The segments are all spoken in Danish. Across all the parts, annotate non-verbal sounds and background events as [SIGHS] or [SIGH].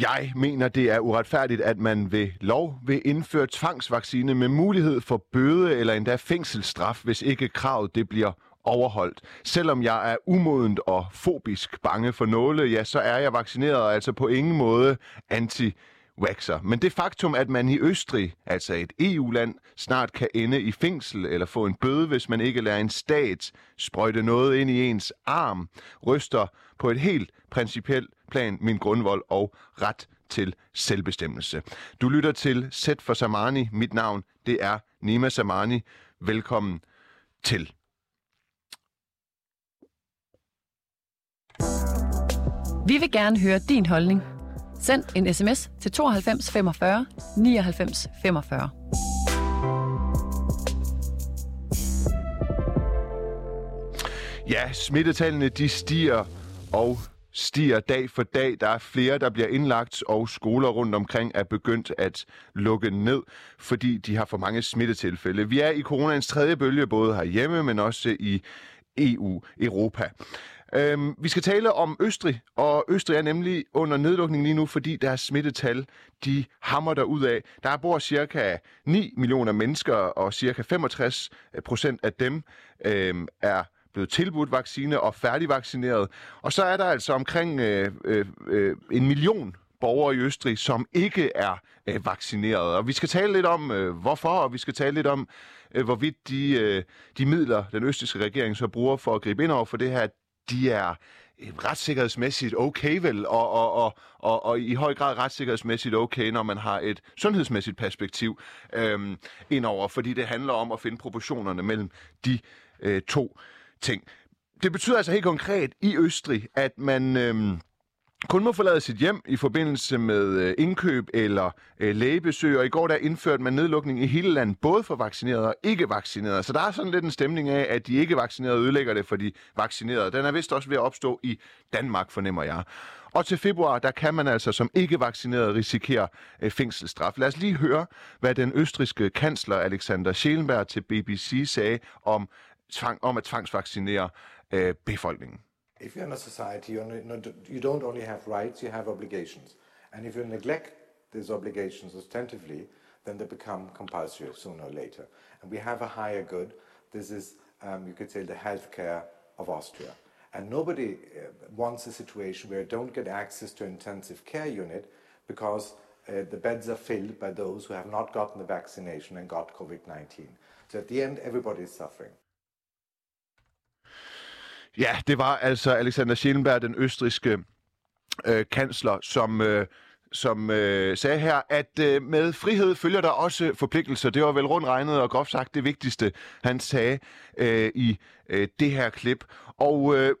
Jeg mener, det er uretfærdigt, at man ved lov vil indføre tvangsvaccine med mulighed for bøde eller endda fængselsstraf, hvis ikke kravet det bliver overholdt. Selvom jeg er umodent og fobisk bange for nåle, ja, så er jeg vaccineret og altså på ingen måde anti waxer. Men det faktum, at man i Østrig, altså et EU-land, snart kan ende i fængsel eller få en bøde, hvis man ikke lader en stat sprøjte noget ind i ens arm, ryster på et helt principielt plan min grundvold og ret til selvbestemmelse. Du lytter til Sæt for Samani. Mit navn, det er Nima Samani. Velkommen til. Vi vil gerne høre din holdning. Send en sms til 92 45 99 45. Ja, smittetallene de stiger og stiger dag for dag. Der er flere, der bliver indlagt, og skoler rundt omkring er begyndt at lukke ned, fordi de har for mange smittetilfælde. Vi er i coronaens tredje bølge, både herhjemme, men også i EU, Europa. Øhm, vi skal tale om Østrig, og Østrig er nemlig under nedlukning lige nu, fordi deres smittetal, de hammer der ud af. Der bor cirka 9 millioner mennesker, og cirka 65 procent af dem øhm, er blevet tilbudt vaccine og færdigvaccineret. Og så er der altså omkring øh, øh, øh, en million borgere i Østrig, som ikke er øh, vaccineret. Og vi skal tale lidt om, øh, hvorfor, og vi skal tale lidt om, øh, hvorvidt de, øh, de midler, den østrigske regering så bruger for at gribe ind over for det her, de er øh, retssikkerhedsmæssigt okay vel, og, og, og, og, og i høj grad retssikkerhedsmæssigt okay, når man har et sundhedsmæssigt perspektiv øhm, indover, fordi det handler om at finde proportionerne mellem de øh, to ting. Det betyder altså helt konkret i Østrig, at man øhm, kun må forlade sit hjem i forbindelse med øh, indkøb eller øh, lægebesøg, og i går der indførte man nedlukning i hele landet, både for vaccinerede og ikke vaccinerede. Så der er sådan lidt en stemning af, at de ikke vaccinerede ødelægger det for de vaccinerede. Den er vist også ved at opstå i Danmark, fornemmer jeg. Og til februar, der kan man altså som ikke vaccineret risikere øh, fængselsstraf. Lad os lige høre, hvad den østriske kansler Alexander Schellenberg til BBC sagde om, tvang, om at tvangsvaccinere øh, befolkningen. If you're in a society, you're not, you don't only have rights, you have obligations. And if you neglect these obligations substantively, then they become compulsory sooner or later. And we have a higher good. This is, um, you could say, the healthcare of Austria. And nobody uh, wants a situation where you don't get access to intensive care unit because uh, the beds are filled by those who have not gotten the vaccination and got COVID-19. So at the end, everybody is suffering. Ja, det var altså Alexander Schellenberg, den østriske øh, kansler, som, øh, som øh, sagde her, at øh, med frihed følger der også forpligtelser. Det var vel rundt regnet og groft sagt det vigtigste, han sagde øh, i øh, det her klip. Og øh,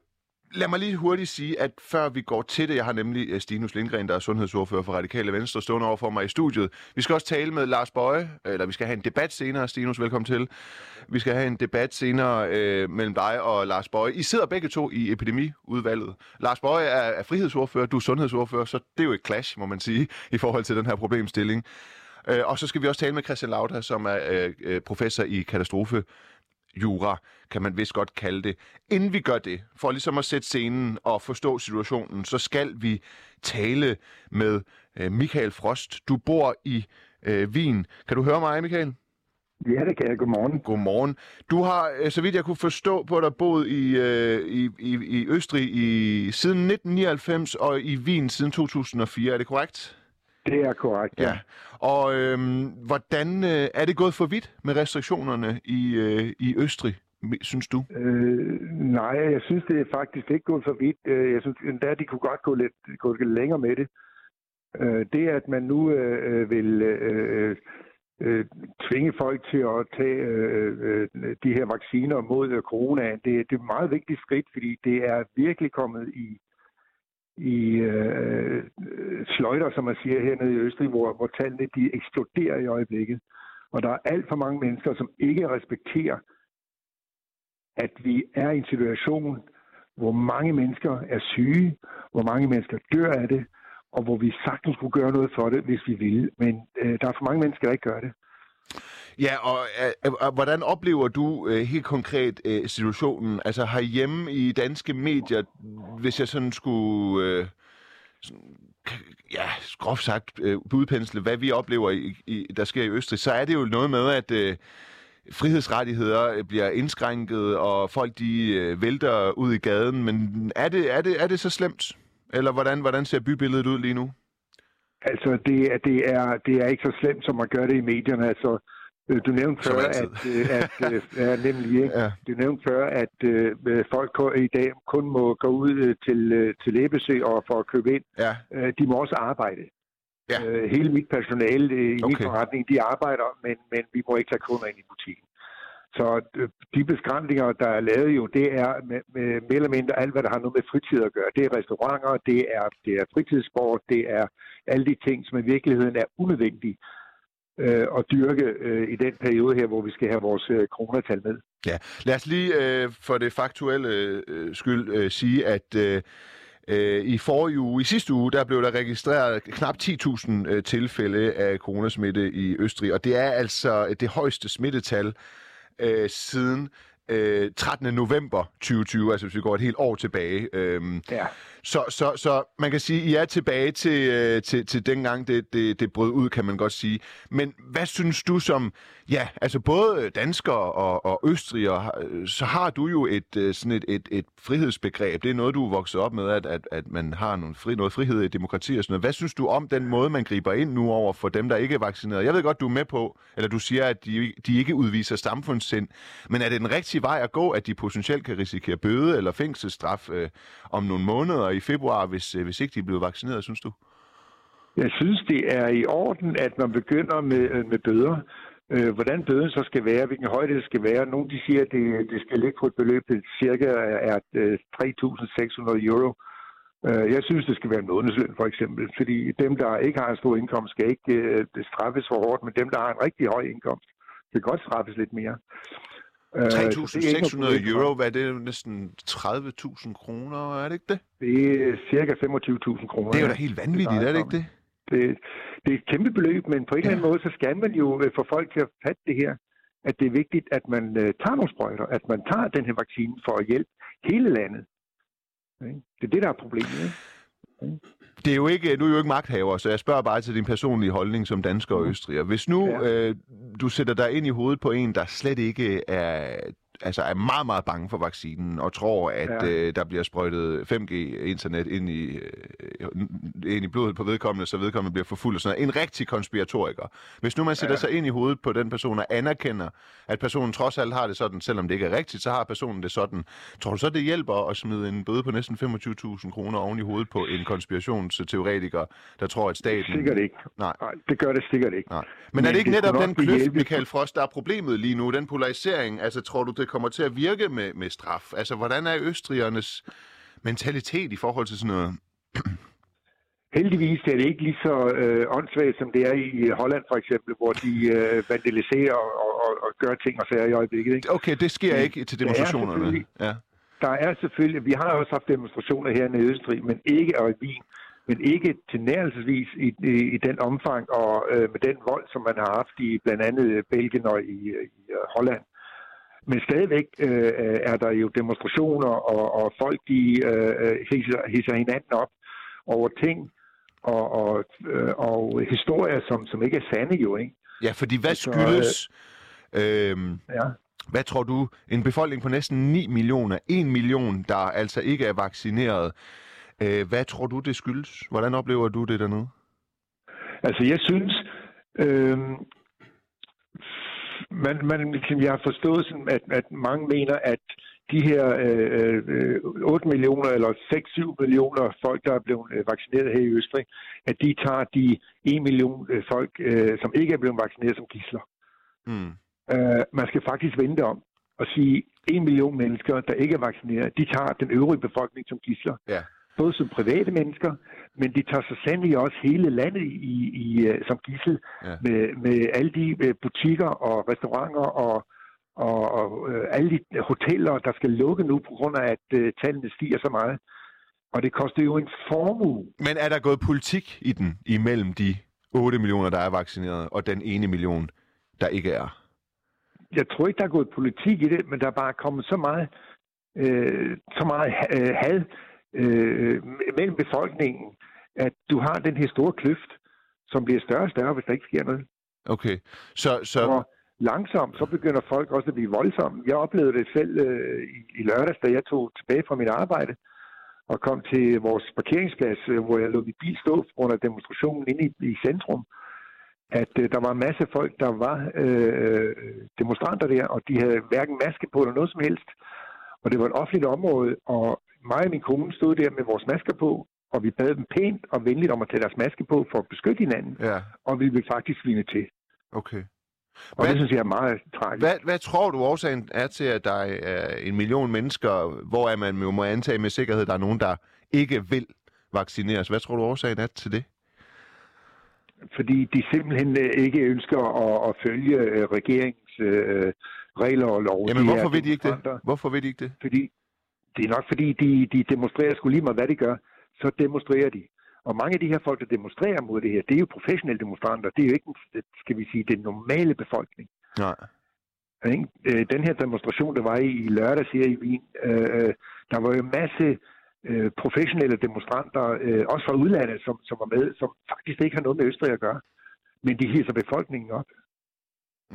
Lad mig lige hurtigt sige, at før vi går til det, jeg har nemlig øh, Stinus Lindgren, der er sundhedsordfører for Radikale Venstre, stående over for mig i studiet. Vi skal også tale med Lars Bøje, eller vi skal have en debat senere. Stinus, velkommen til. Vi skal have en debat senere øh, mellem dig og Lars Bøje. I sidder begge to i epidemiudvalget. Lars Bøje er, er frihedsordfører, du er sundhedsordfører, så det er jo et clash, må man sige, i forhold til den her problemstilling. Øh, og så skal vi også tale med Christian Lauda, som er øh, øh professor i katastrofe jura, kan man vist godt kalde det. Inden vi gør det, for ligesom at sætte scenen og forstå situationen, så skal vi tale med øh, Michael Frost. Du bor i øh, Wien. Kan du høre mig, Michael? Ja, det kan jeg. Godmorgen. Godmorgen. Du har, øh, så vidt jeg kunne forstå på dig, boet i, øh, i, i, i Østrig i, siden 1999 og i Wien siden 2004. Er det korrekt? Det er korrekt, ja. ja. Og øhm, hvordan øh, er det gået for vidt med restriktionerne i, øh, i Østrig, synes du? Øh, nej, jeg synes, det er faktisk ikke gået for vidt. Øh, jeg synes endda, de kunne godt gå lidt, gå lidt længere med det. Øh, det, at man nu øh, vil øh, øh, tvinge folk til at tage øh, øh, de her vacciner mod corona, det, det er et meget vigtigt skridt, fordi det er virkelig kommet i i øh, øh, sløjter, som man siger hernede i Østrig, hvor, hvor tallene de eksploderer i øjeblikket. Og der er alt for mange mennesker, som ikke respekterer, at vi er i en situation, hvor mange mennesker er syge, hvor mange mennesker dør af det, og hvor vi sagtens kunne gøre noget for det, hvis vi ville. Men øh, der er for mange mennesker, der ikke gør det. Ja, og øh, øh, hvordan oplever du øh, helt konkret øh, situationen? Altså herhjemme i danske medier, hvis jeg sådan skulle øh, ja, groft sagt, øh, budpensle, hvad vi oplever, i, i, der sker i Østrig, så er det jo noget med, at øh, frihedsrettigheder øh, bliver indskrænket, og folk de øh, vælter ud i gaden. Men er det, er det, er det så slemt? Eller hvordan, hvordan ser bybilledet ud lige nu? Altså, det, det, er, det er ikke så slemt, som man gør det i medierne. Altså, øh, du nævnte før, at, øh, at, at ja, nemlig, ja. du nævnte før, at uh, folk i dag kun må gå ud til, til Læbesø og for at købe ind. Ja. De må også arbejde. Ja. Hele mit personale i okay. min forretning, de arbejder, men, men vi må ikke tage kunder ind i butikken. Så de beskræmninger, der er lavet jo, det er med, med mere eller mindre alt, hvad der har noget med fritid at gøre. Det er restauranter, det er, det er fritidssport, det er alle de ting, som i virkeligheden er unødvendige øh, at dyrke øh, i den periode her, hvor vi skal have vores øh, kronertal med. Ja, lad os lige øh, for det faktuelle øh, skyld øh, sige, at øh, øh i forrige uge, i sidste uge, der blev der registreret knap 10.000 øh, tilfælde af coronasmitte i Østrig, og det er altså det højeste smittetal øh, siden øh, 13. november 2020, altså hvis vi går et helt år tilbage. Øhm, ja. så, så, så man kan sige, at I er tilbage til, øh, til, til dengang det, det, det brød ud, kan man godt sige. Men hvad synes du som, ja, altså både danskere og, og østrigere, så har du jo et, øh, sådan et, et, et frihedsbegreb. Det er noget, du er vokset op med, at, at, at man har nogle fri, noget frihed i demokrati og sådan noget. Hvad synes du om den måde, man griber ind nu over for dem, der ikke er vaccineret? Jeg ved godt, du er med på, eller du siger, at de, de ikke udviser samfundssind, men er det den rigtige vej at gå, at de potentielt kan risikere bøde eller fængselsstraf øh, om nogle måneder i februar, hvis, øh, hvis ikke de bliver vaccineret, synes du? Jeg synes, det er i orden, at man begynder med, øh, med bøder. Øh, hvordan bøden så skal være, hvilken højde det skal være. Nogle de siger, at det, det skal ligge på et beløb, der cirka er, øh, er 3.600 euro. Øh, jeg synes, det skal være en månedsløn, for eksempel. Fordi dem, der ikke har en stor indkomst, skal ikke øh, straffes for hårdt, men dem, der har en rigtig høj indkomst, kan godt straffes lidt mere. 3.600 øh, euro, hvad er det? Næsten 30.000 kroner, er det ikke det? Det er cirka 25.000 kroner. Det er jo da helt vanvittigt, er det ikke det? Det, det er et kæmpe beløb, men på en eller anden måde, så skal man jo øh, få folk til at fatte det her, at det er vigtigt, at man uh, tager nogle sprøjter, at man tager den her vaccine for at hjælpe hele landet. Det er det, der er problemet. Ikke? [SIGHS] Det er jo ikke, du er jo ikke magthaver, så jeg spørger bare til din personlige holdning som dansker og mm. østriger. Hvis nu ja. øh, du sætter dig ind i hovedet på en, der slet ikke er altså er meget, meget bange for vaccinen, og tror, at ja. øh, der bliver sprøjtet 5G-internet ind i, øh, ind i blodet på vedkommende, så vedkommende bliver forfulgt og sådan noget. En rigtig konspiratoriker. Hvis nu man sætter ja. sig ind i hovedet på den person og anerkender, at personen trods alt har det sådan, selvom det ikke er rigtigt, så har personen det sådan. Tror du så, det hjælper at smide en bøde på næsten 25.000 kroner oven i hovedet på en konspirationsteoretiker, der tror, at staten... Sikkert ikke. Nej. Nej, det gør det sikkert ikke. Nej. Men, Men er det ikke det netop den kløft, Michael Frost, der er problemet lige nu, den polarisering? Altså, tror du, det kommer til at virke med, med straf? Altså, hvordan er østrigernes mentalitet i forhold til sådan noget? Heldigvis er det ikke lige så øh, åndssvagt, som det er i Holland for eksempel, hvor de øh, vandaliserer og, og, og gør ting og sager i øjeblikket. Ikke? Okay, det sker Men, ikke til demonstrationerne. Ja. Der er selvfølgelig, vi har også haft demonstrationer her i Østrig, men ikke og i Wien, men ikke til nærelsesvis i, i, i den omfang og øh, med den vold, som man har haft i blandt andet Belgien og i, i Holland. Men stadigvæk øh, er der jo demonstrationer, og, og folk de øh, hisser, hisser hinanden op over ting og, og, øh, og historier, som, som ikke er sande jo, ikke? Ja, fordi hvad altså, skyldes... Øh, ja. Hvad tror du, en befolkning på næsten 9 millioner, 1 million, der altså ikke er vaccineret, øh, hvad tror du, det skyldes? Hvordan oplever du det dernede? Altså, jeg synes, øh, man, man, jeg har forstået, sådan, at, at mange mener, at de her øh, øh, 8 millioner eller 6-7 millioner folk, der er blevet øh, vaccineret her i Østrig, at de tager de 1 million øh, folk, øh, som ikke er blevet vaccineret som gisler. Mm. Øh, man skal faktisk vente om og sige, 1 million mennesker, der ikke er vaccineret, de tager den øvrige befolkning som gisler. Ja. Både som private mennesker, men de tager så sandelig også hele landet i, i, øh, som gissel ja. med, med alle de øh, butikker og restauranter og, og, og øh, alle de hoteller, der skal lukke nu på grund af, at uh, tallene stiger så meget. Og det koster jo en formue. Men er der gået politik i den imellem de 8 millioner, der er vaccineret, og den ene million, der ikke er? Jeg tror ikke, der er gået politik i det, men der er bare kommet så meget, øh, så meget øh, had øh, mellem befolkningen, at du har den her store kløft, som bliver større og større, hvis der ikke sker noget. Okay, så... så... Og langsomt, så begynder folk også at blive voldsomme. Jeg oplevede det selv øh, i, i lørdags, da jeg tog tilbage fra mit arbejde og kom til vores parkeringsplads, øh, hvor jeg lå min bil stå under demonstrationen inde i, i centrum, at øh, der var en masse folk, der var øh, demonstranter der, og de havde hverken maske på eller noget som helst. Og det var et offentligt område, og mig og min kone stod der med vores masker på, og vi bad dem pænt og venligt om at tage deres maske på for at beskytte hinanden, Ja, og vi vil faktisk svine til. okay. Og Hvad- det synes jeg er meget tragisk. Hvad, hvad tror du årsagen er til, at der er en million mennesker, hvor er man jo må antage med sikkerhed, at der er nogen, der ikke vil vaccineres? Hvad tror du årsagen er til det? fordi de simpelthen øh, ikke ønsker at, at følge øh, regeringens øh, regler og lov. Jamen, hvorfor vil de ikke det? Hvorfor vil de ikke det? Fordi det er nok fordi, de, de demonstrerer skulle lige meget, hvad de gør, så demonstrerer de. Og mange af de her folk, der demonstrerer mod det her, det er jo professionelle demonstranter. Det er jo ikke, den, skal vi sige, den normale befolkning. Nej. Øh, Den her demonstration, der var i, i lørdags her i Wien, øh, øh, der var jo en masse øh, professionelle demonstranter, øh, også fra udlandet, som, som var med, som faktisk ikke har noget med Østrig at gøre. Men de hilser befolkningen op.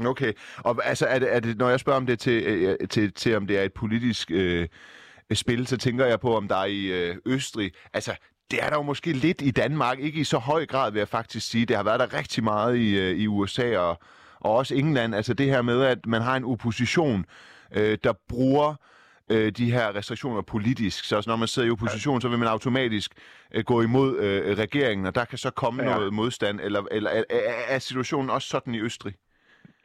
Okay. Og altså, er det, er det, når jeg spørger om det til, øh, til, til om det er et politisk øh, spil, så tænker jeg på, om der er i øh, Østrig... Altså, det er der jo måske lidt i Danmark, ikke i så høj grad, vil jeg faktisk sige. Det har været der rigtig meget i, øh, i USA og, og også England. Altså det her med, at man har en opposition, øh, der bruger øh, de her restriktioner politisk. Så når man sidder i opposition, så vil man automatisk øh, gå imod øh, regeringen, og der kan så komme ja. Ja. noget modstand. Eller, eller er, er, situationen også sådan i Østrig?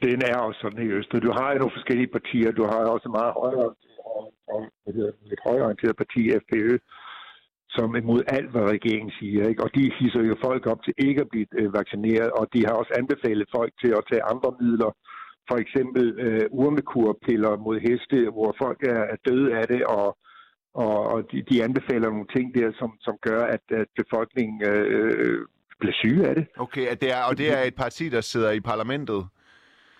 Den er også sådan i Østrig. Du har jo nogle forskellige partier. Du har også et meget højere og, og hvad hedder, det, et højreorienteret parti, FPØ, som imod alt, hvad regeringen siger. Ikke? Og de hisser jo folk op til ikke at blive øh, vaccineret, og de har også anbefalet folk til at tage andre midler. For eksempel øh, urmekurpiller mod heste, hvor folk er, er døde af det, og, og, og de, de anbefaler nogle ting der, som, som gør, at, at befolkningen øh, bliver syge af det. Okay, at det er, og det er et parti, der sidder i parlamentet?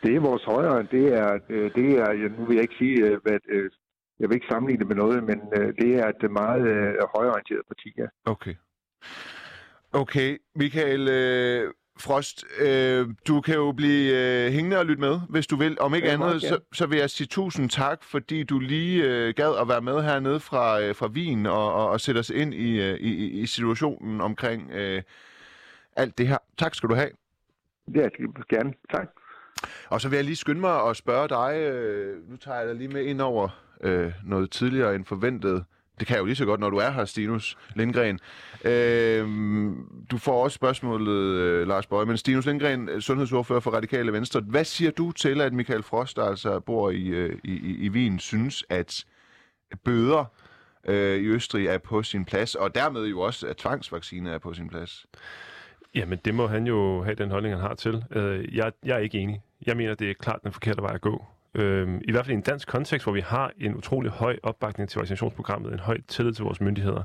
Det er vores højre. Det er, øh, det er nu vil jeg ikke sige, øh, hvad, øh, jeg vil ikke sammenligne det med noget, men øh, det er et meget øh, højreorienteret parti, ja. Okay. Okay, Michael øh, Frost, øh, du kan jo blive øh, hængende og lytte med, hvis du vil. Om ikke Ja, andet, så, så vil jeg sige tusind tak, fordi du lige øh, gad at være med hernede fra, øh, fra Wien og, og, og sætte os ind i, øh, i, i situationen omkring øh, alt det her. Tak skal du have. Det gerne. Tak. Og så vil jeg lige skynde mig og spørge dig, øh, nu tager jeg dig lige med ind over øh, noget tidligere end forventet. Det kan jeg jo lige så godt, når du er her, Stinus Lindgren. Øh, du får også spørgsmålet, øh, Lars Bøge, men Stinus Lindgren, øh, sundhedsordfører for Radikale Venstre. Hvad siger du til, at Michael Frost, der altså bor i, øh, i, i- i Wien, synes, at bøder øh, i Østrig er på sin plads, og dermed jo også, at tvangsvaccine er på sin plads? Jamen, det må han jo have den holdning, han har til. Øh, jeg, jeg er ikke enig. Jeg mener, det er klart den forkerte vej at gå. Øh, I hvert fald i en dansk kontekst, hvor vi har en utrolig høj opbakning til vaccinationsprogrammet, en høj tillid til vores myndigheder.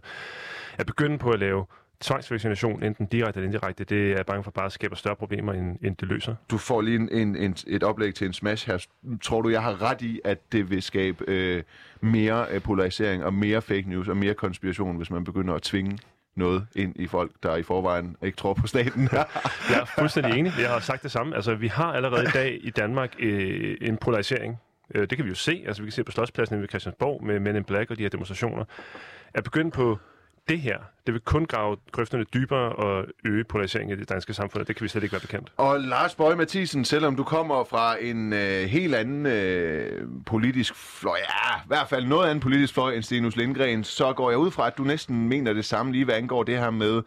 At begynde på at lave tvangsvaccination, enten direkte eller indirekte, det er jeg bange for bare skaber større problemer, end, end det løser. Du får lige en, en, en, et oplæg til en smash her. Tror du, jeg har ret i, at det vil skabe øh, mere øh, polarisering og mere fake news og mere konspiration, hvis man begynder at tvinge noget ind i folk, der i forvejen ikke tror på staten? [LAUGHS] Jeg er fuldstændig enig. Jeg har sagt det samme. Altså, vi har allerede i dag i Danmark øh, en polarisering. Øh, det kan vi jo se. Altså, vi kan se på Slotspladsen ved Christiansborg med Men in Black og de her demonstrationer. At begynde på det her, det vil kun grave grøfterne dybere og øge polariseringen i det danske samfund, og det kan vi slet ikke være bekendt. Og Lars Bøge Mathisen, selvom du kommer fra en øh, helt anden øh, politisk fløj, ja, i hvert fald noget anden politisk fløj end Stenus Lindgren, så går jeg ud fra, at du næsten mener det samme lige, hvad angår det her med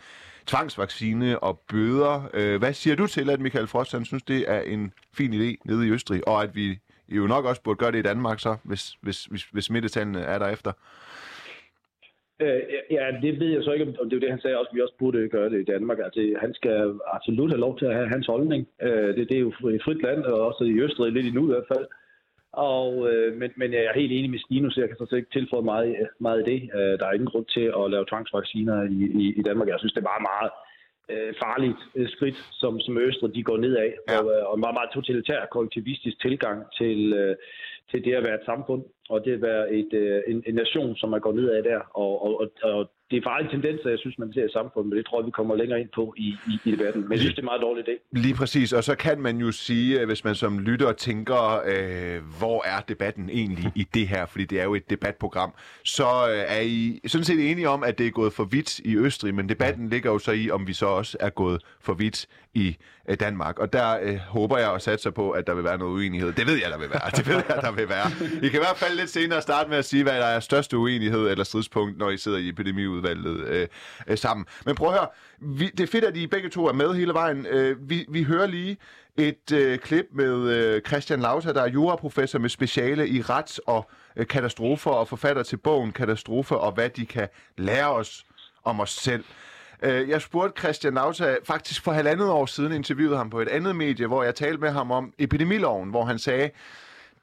tvangsvaccine og bøder. Øh, hvad siger du til, at Michael Frost han synes, det er en fin idé nede i Østrig, og at vi jo nok også burde gøre det i Danmark så, hvis, hvis, hvis, hvis smittetallene er derefter? Øh, ja, det ved jeg så ikke, om det er det, han sagde også, at vi også burde gøre det i Danmark. Altså, han skal absolut have lov til at have hans holdning. Øh, det, det er jo et frit land, og også i Østrig lidt endnu i hvert fald. Og, øh, men, men jeg er helt enig med Stinus, jeg kan så ikke tilføje meget, meget i det. Øh, der er ingen grund til at lave tvangsvacciner i, i, i Danmark. Jeg synes, det er meget, meget øh, farligt øh, skridt, som, som Østrig de går nedad. Ja. Og, øh, og en meget, meget totalitær kollektivistisk tilgang til, øh, til det at være et samfund, og det at være et, øh, en, en nation, som er gået nedad der. Og, og, og, og det er farlige tendenser, jeg synes, man ser i samfundet, men det tror jeg, vi kommer længere ind på i, i, i debatten. Men jeg synes, det er en meget dårlig idé. Lige præcis, og så kan man jo sige, hvis man som lytter tænker, øh, hvor er debatten egentlig i det her, fordi det er jo et debatprogram, så øh, er I sådan set enige om, at det er gået for vidt i Østrig, men debatten ligger jo så i, om vi så også er gået for vidt i øh, Danmark. Og der øh, håber jeg og satser på, at der vil være noget uenighed. Det ved jeg, der vil være. Det ved jeg, der vil være. I kan i hvert fald lidt senere starte med at sige, hvad der er største uenighed eller stridspunkt, når I sidder i epidemiudvalget øh, øh, sammen. Men prøv at høre, vi, det er fedt, at I begge to er med hele vejen. Øh, vi, vi hører lige et øh, klip med øh, Christian Lauter, der er juraprofessor med speciale i rets- og øh, katastrofer og forfatter til bogen Katastrofer og hvad de kan lære os om os selv. Øh, jeg spurgte Christian Nauta faktisk for halvandet år siden, interviewede ham på et andet medie, hvor jeg talte med ham om epidemiloven, hvor han sagde,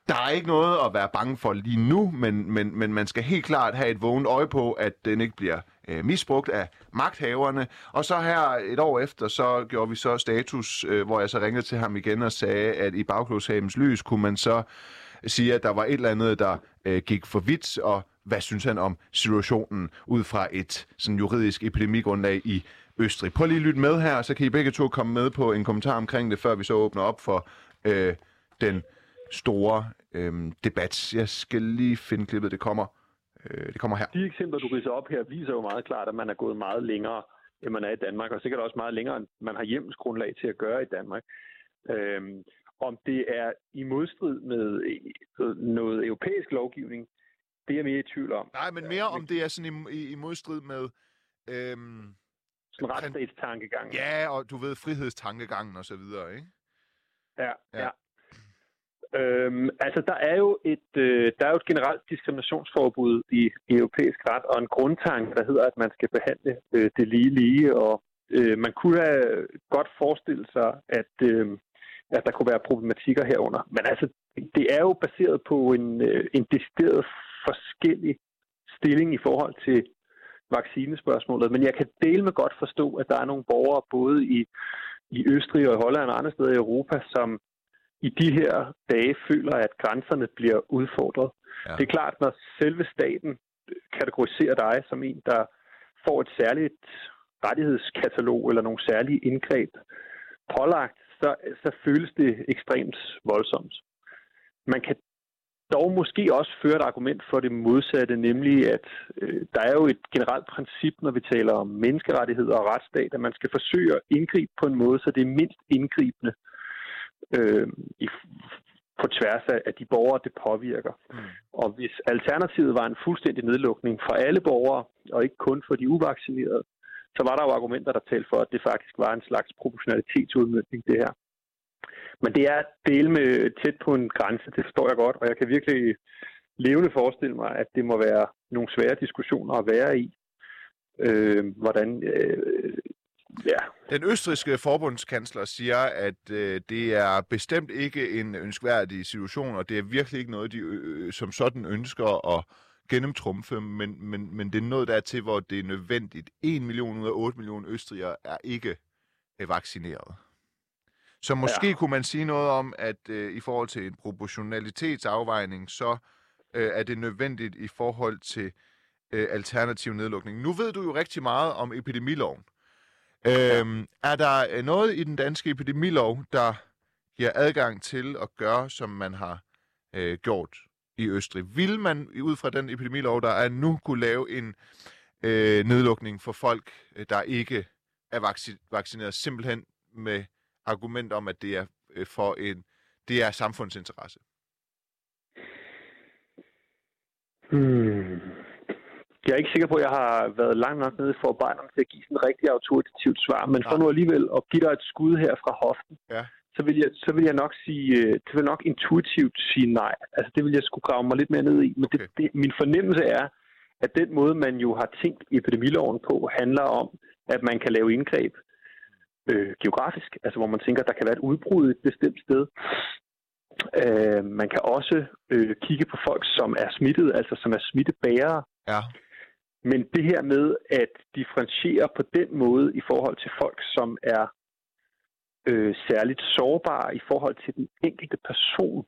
der er ikke noget at være bange for lige nu, men, men, men man skal helt klart have et vågent øje på, at den ikke bliver øh, misbrugt af magthaverne. Og så her et år efter, så gjorde vi så status, øh, hvor jeg så ringede til ham igen og sagde, at i bagklodshavens lys kunne man så sige, at der var et eller andet, der øh, gik for vidt, og hvad synes han om situationen ud fra et sådan juridisk epidemigrundlag i Østrig. Prøv lige at lytte med her, så kan I begge to komme med på en kommentar omkring det, før vi så åbner op for øh, den store øh, debat. Jeg skal lige finde klippet, det kommer, øh, det kommer her. De eksempler, du ridser op her, viser jo meget klart, at man er gået meget længere, end man er i Danmark, og sikkert også meget længere, end man har hjemmelsgrundlag til at gøre i Danmark. Øhm, om det er i modstrid med øh, noget europæisk lovgivning, det er jeg mere i tvivl om. Nej, men mere om det er sådan i, i, i modstrid med... Øhm, sådan retsstatstankegang. Ja, og du ved, frihedstankegangen og så videre, ikke? Ja, ja. ja. Øhm, altså, der er, jo et, øh, der er jo et generelt diskriminationsforbud i, i europæisk ret, og en grundtanke, der hedder, at man skal behandle øh, det lige lige, og øh, man kunne have godt forestille sig, at, øh, at der kunne være problematikker herunder. Men altså, det er jo baseret på en, øh, en decideret forskellig stilling i forhold til vaccinespørgsmålet. Men jeg kan dele med godt forstå, at der er nogle borgere både i, i Østrig og i Holland og andre steder i Europa, som i de her dage føler, at grænserne bliver udfordret. Ja. Det er klart, når selve staten kategoriserer dig som en, der får et særligt rettighedskatalog eller nogle særlige indgreb pålagt, så, så føles det ekstremt voldsomt. Man kan dog måske også føre et argument for det modsatte, nemlig at øh, der er jo et generelt princip, når vi taler om menneskerettigheder og retsstat, at man skal forsøge at indgribe på en måde, så det er mindst indgribende øh, i, på tværs af de borgere, det påvirker. Mm. Og hvis alternativet var en fuldstændig nedlukning for alle borgere, og ikke kun for de uvaccinerede, så var der jo argumenter, der talte for, at det faktisk var en slags proportionalitetsudmyndning, det her. Men det er del med tæt på en grænse, det forstår jeg godt, og jeg kan virkelig levende forestille mig, at det må være nogle svære diskussioner at være i. Øh, hvordan øh, Ja. Den østriske forbundskansler siger, at øh, det er bestemt ikke en ønskværdig situation, og det er virkelig ikke noget, de øh, som sådan ønsker at gennemtrumfe, men, men, men det er noget der er til, hvor det er nødvendigt. 1 million ud af 8 millioner østrigere er ikke øh, vaccineret. Så måske ja. kunne man sige noget om, at øh, i forhold til en proportionalitetsafvejning, så øh, er det nødvendigt i forhold til øh, alternativ nedlukning. Nu ved du jo rigtig meget om epidemiloven. Øhm, er der øh, noget i den danske epidemilov, der giver adgang til at gøre, som man har øh, gjort i Østrig? Vil man ud fra den epidemilov, der er nu, kunne lave en øh, nedlukning for folk, øh, der ikke er vac- vaccineret, simpelthen med argument om, at det er øh, for en det er samfundsinteresse? Hmm. Jeg er ikke sikker på, at jeg har været langt nok nede for forarbejderen til at give sådan et rigtig autoritativt svar, men for nu alligevel at give dig et skud her fra hoften, ja. så, vil jeg, så vil jeg nok sige, øh, det vil nok intuitivt sige nej. Altså det vil jeg skulle grave mig lidt mere ned i, men okay. det, det, min fornemmelse er, at den måde, man jo har tænkt epidemiloven på, handler om, at man kan lave indgreb øh, geografisk, altså hvor man tænker, at der kan være et udbrud et bestemt sted. Øh, man kan også øh, kigge på folk, som er smittet, altså som er smittebærere. Ja. Men det her med at differentiere på den måde i forhold til folk, som er øh, særligt sårbare i forhold til den enkelte person,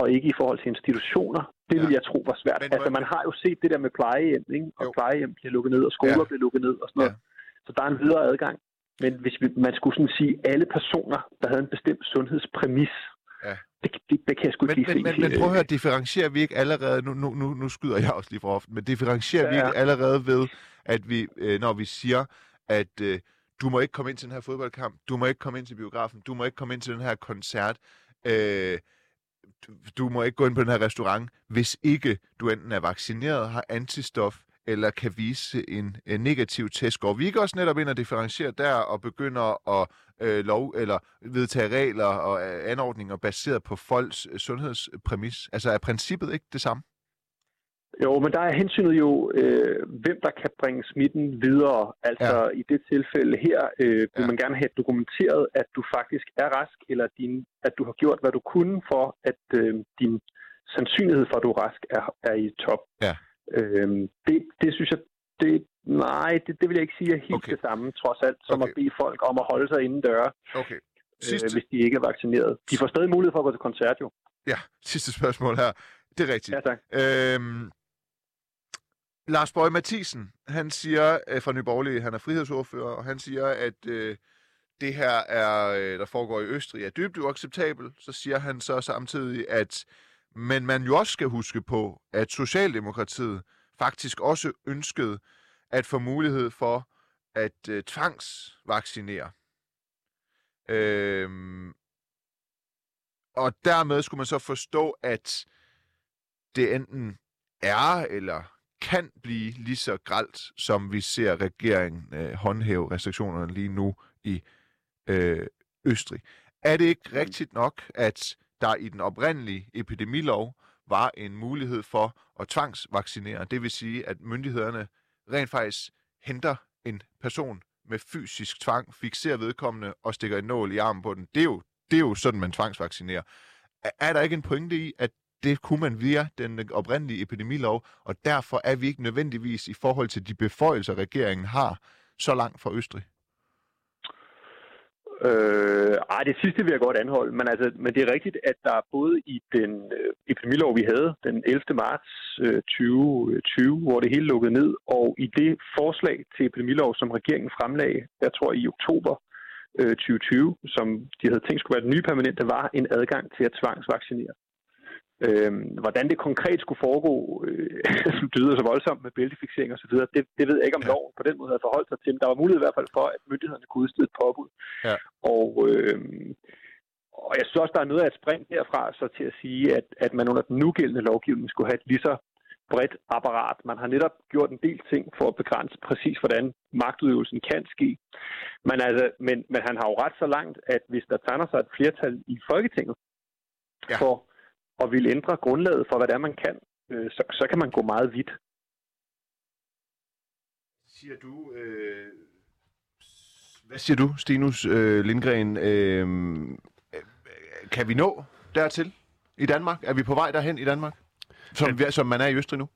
og ikke i forhold til institutioner, det ja. vil jeg tro var svært. Men, altså, man har jo set det der med plejehjem, ikke? og jo. plejehjem bliver lukket ned, og skoler ja. bliver lukket ned og sådan noget. Ja. Så der er en videre adgang. Men hvis vi, man skulle sådan sige, alle personer, der havde en bestemt sundhedspræmis, ja. det, det, det kan jeg sgu ikke men, men, men, men prøv at høre, differentierer vi ikke allerede, nu, nu, nu, nu skyder jeg også lige for ofte, men differentierer ja, ja. vi ikke allerede ved, at vi, øh, når vi siger, at øh, du må ikke komme ind til den her fodboldkamp, du må ikke komme ind til biografen, du må ikke komme ind til den her koncert, øh, du må ikke gå ind på den her restaurant, hvis ikke du enten er vaccineret, har antistof, eller kan vise en, en negativ test. Går vi ikke også netop ind og differentierer der og begynder at øh, lov eller vedtage regler og øh, anordninger baseret på folks øh, sundhedspræmis? Altså er princippet ikke det samme? Jo, men der er hensynet jo, øh, hvem der kan bringe smitten videre. Altså ja. i det tilfælde her øh, vil ja. man gerne have dokumenteret, at du faktisk er rask, eller din, at du har gjort, hvad du kunne for, at øh, din sandsynlighed for, at du er rask, er, er i top. Ja. Øh, det, det synes jeg, det, nej, det, det vil jeg ikke sige er helt okay. det samme, trods alt, som okay. at bede folk om at holde sig inden døre, okay. Sidste... øh, hvis de ikke er vaccineret. De får stadig mulighed for at gå til koncert jo. Ja, [LAUGHS] sidste spørgsmål her. Det er rigtigt. Ja, tak. Øhm, Lars Bøge Mathisen, han siger øh, fra Nyborgerlige, han er frihedsordfører, og han siger, at øh, det her, er, øh, der foregår i Østrig, er dybt uacceptabelt. Så siger han så samtidig, at men man jo også skal huske på, at Socialdemokratiet faktisk også ønskede at få mulighed for at øh, tvangsvaccinere. Øhm, og dermed skulle man så forstå, at det enten er eller kan blive lige så gralt, som vi ser regeringen øh, håndhæve restriktionerne lige nu i øh, Østrig. Er det ikke rigtigt nok, at der i den oprindelige epidemilov var en mulighed for at tvangsvaccinere? Det vil sige, at myndighederne rent faktisk henter en person med fysisk tvang, fixerer vedkommende og stikker en nål i armen på den. Det er jo, det er jo sådan, man tvangsvaccinerer. Er der ikke en pointe i, at det kunne man via den oprindelige epidemilov, og derfor er vi ikke nødvendigvis i forhold til de beføjelser, regeringen har, så langt fra Østrig? Øh, ej, det sidste vil jeg godt anholde, men, altså, men det er rigtigt, at der både i den øh, epidemilov, vi havde den 11. marts øh, 2020, øh, hvor det hele lukkede ned, og i det forslag til epidemilov, som regeringen fremlagde, jeg tror i oktober øh, 2020, som de havde tænkt skulle være den nye permanente, var en adgang til at tvangsvaccinere. Øh, hvordan det konkret skulle foregå, øh, [LAUGHS] som lyder så voldsomt med bæltefixering osv., det, det ved jeg ikke, om ja. loven på den måde havde forholdt sig til. Men der var mulighed i hvert fald for, at myndighederne kunne udstede et påbud. Ja. Og, øh, og jeg synes også, der er noget af et spring derfra så til at sige, at, at man under den nugældende lovgivning skulle have et lige så bredt apparat. Man har netop gjort en del ting for at begrænse præcis, hvordan magtudøvelsen kan ske. Men, altså, men, men han har jo ret så langt, at hvis der tegner sig et flertal i Folketinget ja. for og vil ændre grundlaget for, hvad det er, man kan, øh, så, så kan man gå meget vidt. Siger du, øh, hvad siger du, Stinus øh, Lindgren? Øh, kan vi nå dertil i Danmark? Er vi på vej derhen i Danmark, som, ja. som man er i Østrig nu?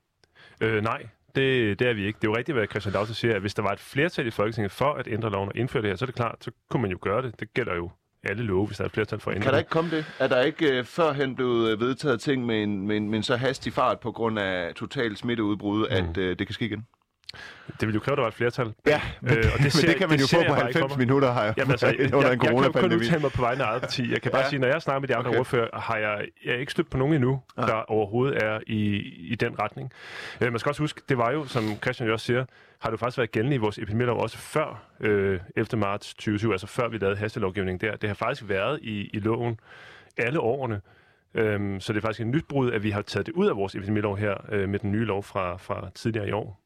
Øh, nej, det, det er vi ikke. Det er jo rigtigt, hvad Christian Dagser siger, at hvis der var et flertal i Folketinget for at ændre loven og indføre det her, så er det klart, så kunne man jo gøre det. Det gælder jo alle love, hvis der er et flertal for at Kan der ikke komme det? Er der ikke uh, førhen blevet øh, vedtaget ting med en, med, en, med en så hastig fart på grund af total smitteudbrud, mm. at uh, det kan ske igen? Det vil jo kræve, at der var et flertal. Ja, men, øh, og det, ser, men det kan man det jo få på 90 minutter, har jeg, Jamen, altså, [LAUGHS] under jeg, en coronapandemi. Jeg kan kun udtale mig på vegne af eget parti. Jeg kan bare ja. sige, når jeg snakker med de andre okay. ordfører, har jeg, jeg er ikke stødt på nogen endnu, ja. der overhovedet er i, i den retning. Øh, man skal også huske, det var jo, som Christian jo også siger, har det faktisk været gældende i vores epidemilov også før øh, 11. marts 2020, altså før vi lavede hastelovgivning der. Det har faktisk været i, i loven alle årene. Øhm, så det er faktisk en nyt brud, at vi har taget det ud af vores epidemilov her øh, med den nye lov fra, fra tidligere i år.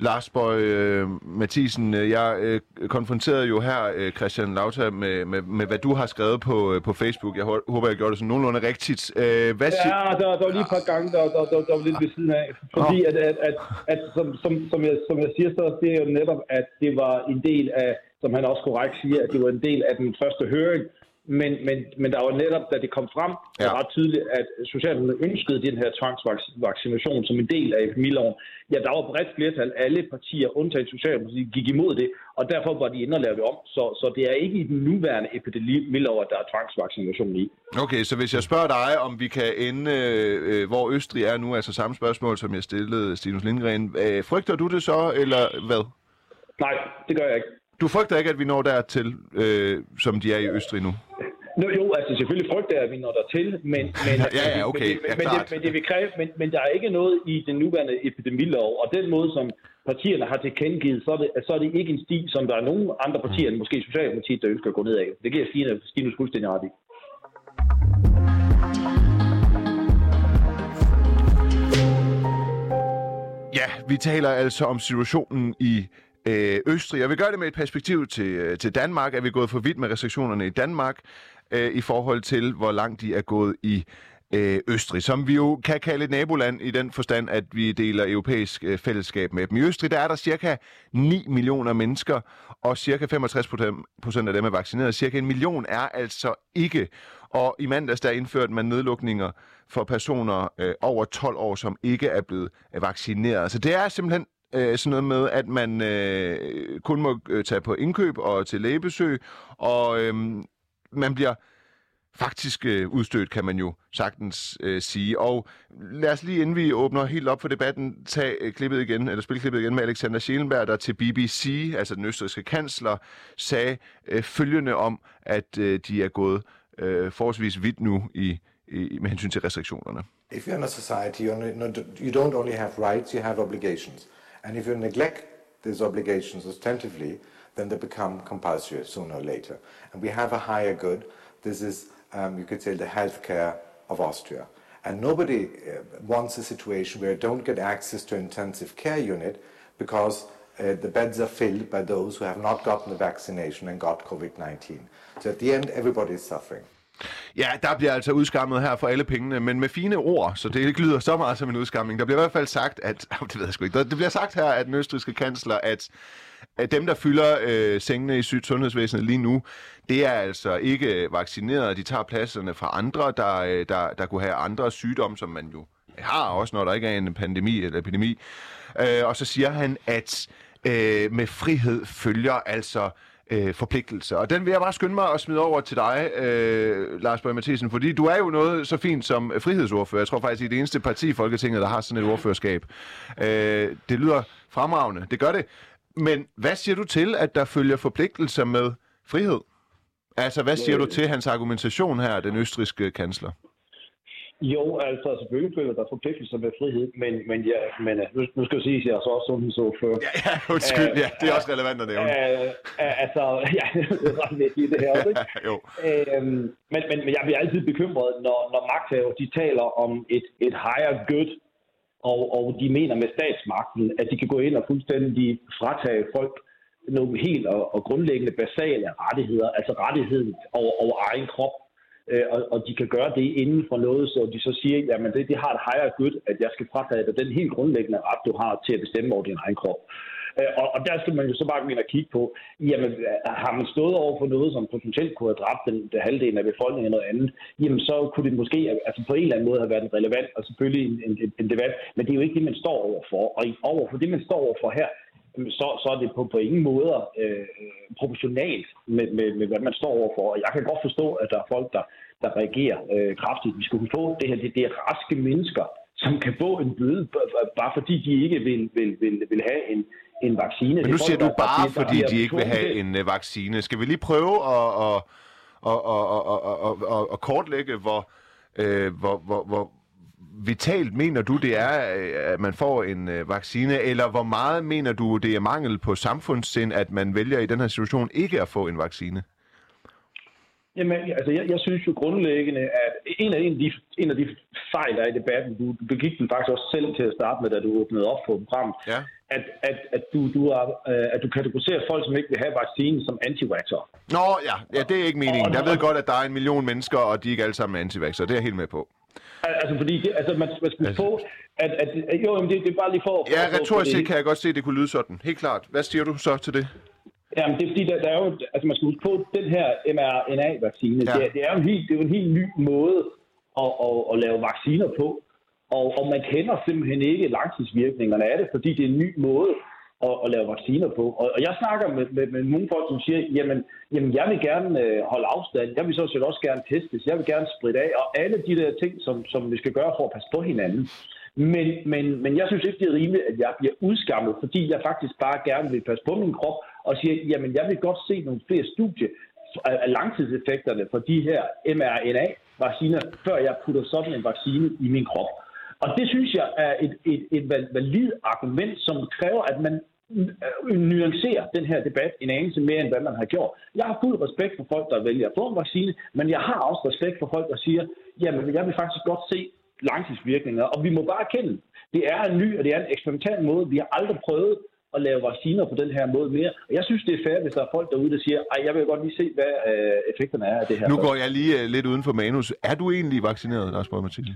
Lars Bøj øh, Mathisen, øh, jeg øh, konfronterede jo her øh, Christian Lauta med, med, med, hvad du har skrevet på, øh, på Facebook. Jeg håber, jeg gjorde det sådan nogenlunde rigtigt. Øh, hvad ja, der, der var lige et par gange, der, der, der, der var lidt ved siden af. Fordi at, at, at, at som, som, som, jeg, som jeg siger, så det er jo netop, at det var en del af, som han også korrekt siger, at det var en del af den første høring, men, men, men der var netop, da det kom frem, ja. var ret tydeligt, at Socialdemokratiet ønskede den her tvangsvaccination som en del af epidemiloven. Ja, der var bredt flertal. Alle partier, undtagen Socialdemokratiet, gik imod det, og derfor var de inde og lave det om. Så, så det er ikke i den nuværende epidemilov, at der er tvangsvaccination i. Okay, så hvis jeg spørger dig, om vi kan ende, øh, hvor Østrig er nu, altså samme spørgsmål, som jeg stillede Stinus Lindgren, øh, frygter du det så, eller hvad? Nej, det gør jeg ikke. Du frygter ikke, at vi når dertil, øh, som de er i Østrig nu? Nå, jo, altså selvfølgelig frygter vi når dertil, men, [LAUGHS] men, ja, ja, okay, men, ja, men, det, men, det vil kræve, men, men der er ikke noget i den nuværende epidemilov, og den måde, som partierne har tilkendegivet, så er, det, så er det ikke en sti, som der er nogen andre partier end måske Socialdemokratiet, der ønsker at gå ned af. Det giver Stine, Stine fuldstændig ret i. Ja, vi taler altså om situationen i øh, Østrig. Jeg vil gøre det med et perspektiv til, øh, til Danmark. Er vi gået for vidt med restriktionerne i Danmark øh, i forhold til, hvor langt de er gået i øh, Østrig, som vi jo kan kalde et naboland i den forstand, at vi deler europæisk øh, fællesskab med dem. I Østrig der er der cirka 9 millioner mennesker, og cirka 65 procent af dem er vaccineret. Cirka en million er altså ikke. Og i mandags der indførte man nedlukninger for personer øh, over 12 år, som ikke er blevet øh, vaccineret. Så det er simpelthen øh, sådan noget med, at man øh, kun må øh, tage på indkøb og til lægebesøg, og øh, man bliver faktisk øh, udstødt, kan man jo sagtens øh, sige. Og lad os lige, inden vi åbner helt op for debatten, tage øh, klippet igen, eller spille klippet igen med Alexander Schellenberg, der til BBC, altså den østrigske kansler, sagde øh, følgende om, at øh, de er gået øh, forholdsvis vidt nu i, i, med hensyn til restriktionerne. If you're in a society, you're not, you don't only have rights, you have obligations. And if you neglect these obligations ostensibly, then they become compulsory sooner or later. And we have a higher good. This is, um, you could say, the healthcare of Austria. And nobody uh, wants a situation where you don't get access to intensive care unit because uh, the beds are filled by those who have not gotten the vaccination and got COVID-19. So at the end, everybody is suffering. Ja, der bliver altså udskammet her for alle pengene, men med fine ord, så det ikke lyder så meget som en udskamning. Der bliver i hvert fald sagt, at, [LAUGHS] det ved jeg sgu ikke, det bliver sagt her, at den østrigske kansler, at, at dem, der fylder øh, sengene i sundhedsvæsenet lige nu, det er altså ikke vaccineret. De tager pladserne fra andre, der, øh, der, der kunne have andre sygdomme, som man jo har også, når der ikke er en pandemi eller epidemi. Øh, og så siger han, at øh, med frihed følger altså øh, forpligtelse. Og den vil jeg bare skynde mig at smide over til dig, øh, Lars Bøge Mathisen, fordi du er jo noget så fint som frihedsordfører. Jeg tror faktisk, I er det eneste parti i Folketinget, der har sådan et ordførerskab. Øh, det lyder fremragende, det gør det. Men hvad siger du til, at der følger forpligtelser med frihed? Altså, hvad siger du til hans argumentation her, den østriske kansler? Jo, altså selvfølgelig føler der forpligtelser med frihed, men, men, ja, men øh, nu, nu skal jeg sige, at jeg er så også sundhedsordfører. Ja, ja, undskyld, ja, det er også relevant at nævne. Uh, uh, altså, [LAUGHS] ja, det er ret vigtigt det her også, ikke? [LAUGHS] jo. Uh, men, men, men jeg bliver altid bekymret, når, når magthaver, de taler om et, et higher good, og, og de mener med statsmagten, at de kan gå ind og fuldstændig fratage folk nogle helt og, og grundlæggende basale rettigheder, altså rettigheden over, over egen krop, øh, og, og de kan gøre det inden for noget, så de så siger, jamen det, det har et higher good, at jeg skal fratage dig den helt grundlæggende ret, du har til at bestemme over din egen krop. Øh, og, og der skal man jo så bare ind og kigge på, jamen har man stået over for noget, som potentielt kunne have dræbt den, den halvdelen af befolkningen eller noget andet, jamen så kunne det måske altså på en eller anden måde have været relevant, og selvfølgelig en, en, en debat, men det er jo ikke det, man står overfor. Og over for det, man står overfor her, så, så er det på, på ingen måde øh, proportionalt med, med, med, hvad man står overfor. Og jeg kan godt forstå, at der er folk, der, der reagerer øh, kraftigt. Vi skulle få det her, det, det er raske mennesker, som kan få en bøde, bare fordi de ikke vil, vil, vil, vil have en, en vaccine. Men nu siger du bare, der, fordi de ikke vil have en uh, vaccine. Skal vi lige prøve at, at, at, at, at, at, at, at kortlægge, hvor, øh, hvor, hvor, hvor, vitalt mener du, det er, øh, at man får en øh, vaccine, eller hvor meget mener du, det er mangel på samfundssind, at man vælger i den her situation ikke at få en vaccine? Jamen, altså, jeg, jeg synes jo grundlæggende, at en af, en af, de, en af de fejl, der er i debatten, du, du begik den faktisk også selv til at starte med, da du åbnede op for programmet, ja. at, at, at, du, du er, øh, at du kategoriserer folk, som ikke vil have vaccinen, som anti -vaxxer. Nå ja, ja, det er ikke meningen. Jeg ved godt, at der er en million mennesker, og de er ikke alle sammen anti -vaxxer. Det er jeg helt med på. Altså, fordi det, altså, man, man skal altså... få, at, at, at jo, det, det er bare lige for... Ja, retorisk set kan jeg godt se, at det kunne lyde sådan. Helt klart. Hvad siger du så til det? Jamen, det er fordi, der, der er jo, altså man skal huske på, den her mRNA-vaccine, ja. det, er, det, er jo en helt, det er jo en helt ny måde at, at, at lave vacciner på. Og, og man kender simpelthen ikke langtidsvirkningerne af det, fordi det er en ny måde at, at lave vacciner på. Og, og jeg snakker med, med, med nogle folk, som siger, jamen, jamen jeg vil gerne øh, holde afstand, jeg vil så set også gerne testes, jeg vil gerne spritte af, og alle de der ting, som, som vi skal gøre for at passe på hinanden. Men, men, men jeg synes ikke, det er rimeligt, at jeg bliver udskammet, fordi jeg faktisk bare gerne vil passe på min krop, og siger, jamen jeg vil godt se nogle flere studier af langtidseffekterne for de her mRNA-vacciner, før jeg putter sådan en vaccine i min krop. Og det synes jeg er et, et, et valid argument, som kræver, at man Øh, nuancere den her debat en anelse mere, end hvad man har gjort. Jeg har fuld respekt for folk, der vælger at få en vaccine, men jeg har også respekt for folk, der siger, jamen jeg vil faktisk godt se langtidsvirkninger, og vi må bare erkende, det er en ny og det er en eksperimental måde. Vi har aldrig prøvet at lave vacciner på den her måde mere. Og jeg synes, det er fair, hvis der er folk derude, der siger, ej, jeg vil godt lige se, hvad øh, effekterne er af det her. Nu går jeg lige øh, lidt uden for manus. Er du egentlig vaccineret, Lars Borg Mathilde?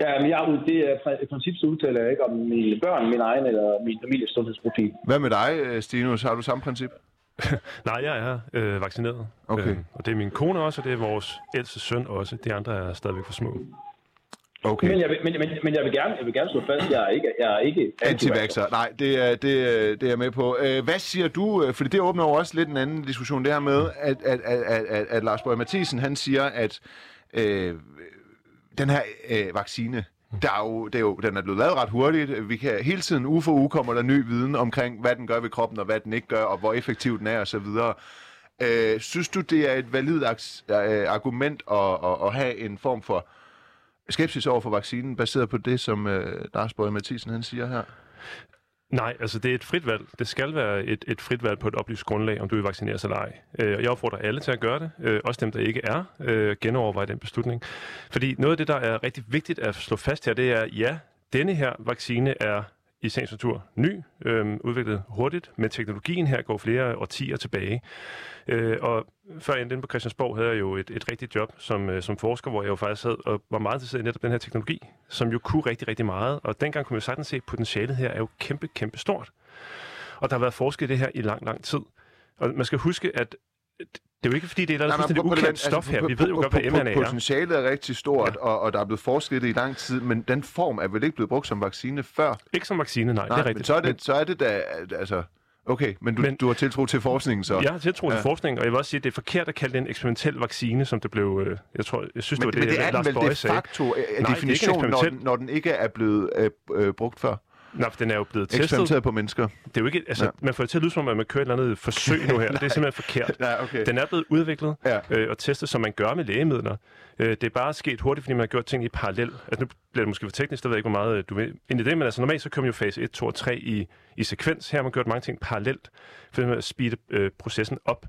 Ja, men jeg, det er i princip så udtaler jeg ikke om mine børn, min egen eller min families sundhedsprofil. Hvad med dig, øh, Stinus? Har du samme princip? [LAUGHS] Nej, jeg er øh, vaccineret. Okay. Øh, og det er min kone også, og det er vores ældste søn også. De andre er stadigvæk for små. Okay. Men jeg, vil, men, men, men jeg vil gerne, jeg vil gerne slå fast, at jeg er ikke, jeg er ikke anti Nej, det er, det, det er jeg med på. Øh, hvad siger du, fordi det åbner jo også lidt en anden diskussion, det her med, at, at, at, at, at, at Lars Bøge Mathisen, han siger, at øh, den her øh, vaccine, der er jo, det er jo, den er blevet lavet ret hurtigt. Vi kan hele tiden, uge for uge, kommer der ny viden omkring, hvad den gør ved kroppen, og hvad den ikke gør, og hvor effektiv den er, osv. Øh, synes du, det er et validt øh, argument at, at, at have en form for skepsis over for vaccinen, baseret på det, som øh, Lars Borg Mathisen han siger her? Nej, altså det er et frit valg. Det skal være et, et frit valg på et oplyst grundlag, om du vil vaccineres eller ej. Øh, jeg opfordrer alle til at gøre det, øh, også dem, der ikke er, øh, genoverveje den beslutning. Fordi noget af det, der er rigtig vigtigt at slå fast her, det er, ja, denne her vaccine er i sagens natur ny, øh, udviklet hurtigt, men teknologien her går flere årtier tilbage. Øh, og før jeg endte på Christiansborg, havde jeg jo et, et rigtigt job som, øh, som forsker, hvor jeg jo faktisk sad og var meget interesseret i netop den her teknologi, som jo kunne rigtig, rigtig meget. Og dengang kunne man jo sagtens se, at potentialet her er jo kæmpe, kæmpe stort. Og der har været forsket i det her i lang, lang tid. Og man skal huske, at det er jo ikke, fordi det er noget fuldstændig ukendt altså, stof her. Vi ved jo godt, hvad mRNA er. Potentialet er rigtig stort, ja. og, og der er blevet forsket i lang tid, men den form er vel ikke blevet brugt som vaccine før? Ikke som vaccine, nej, nej det er rigtigt. Men så er det, så er det da, altså, Okay, men du, men du har tiltro til forskningen så? Jeg har tiltro til ja. forskningen, og jeg vil også sige, at det er forkert at kalde det en eksperimentel vaccine, som det blev... Øh, jeg tror, jeg synes, men, det var det, det, men det er de facto af definition, når, når den ikke er blevet øh, øh, brugt før? Nej, den er jo blevet testet. Eksperimenteret på mennesker. Det er jo ikke, altså, ja. man får det til at lyde som om, at man kører et eller andet forsøg nu her. [LAUGHS] det er simpelthen forkert. Ja, okay. Den er blevet udviklet ja. øh, og testet, som man gør med lægemidler. Øh, det er bare sket hurtigt, fordi man har gjort ting i parallel. Altså, nu bliver det måske for teknisk, der ved jeg ikke, hvor meget øh, du vil ind i det, men altså normalt så kører man jo fase 1, 2 og 3 i, i sekvens. Her har man gjort mange ting parallelt, for at speede øh, processen op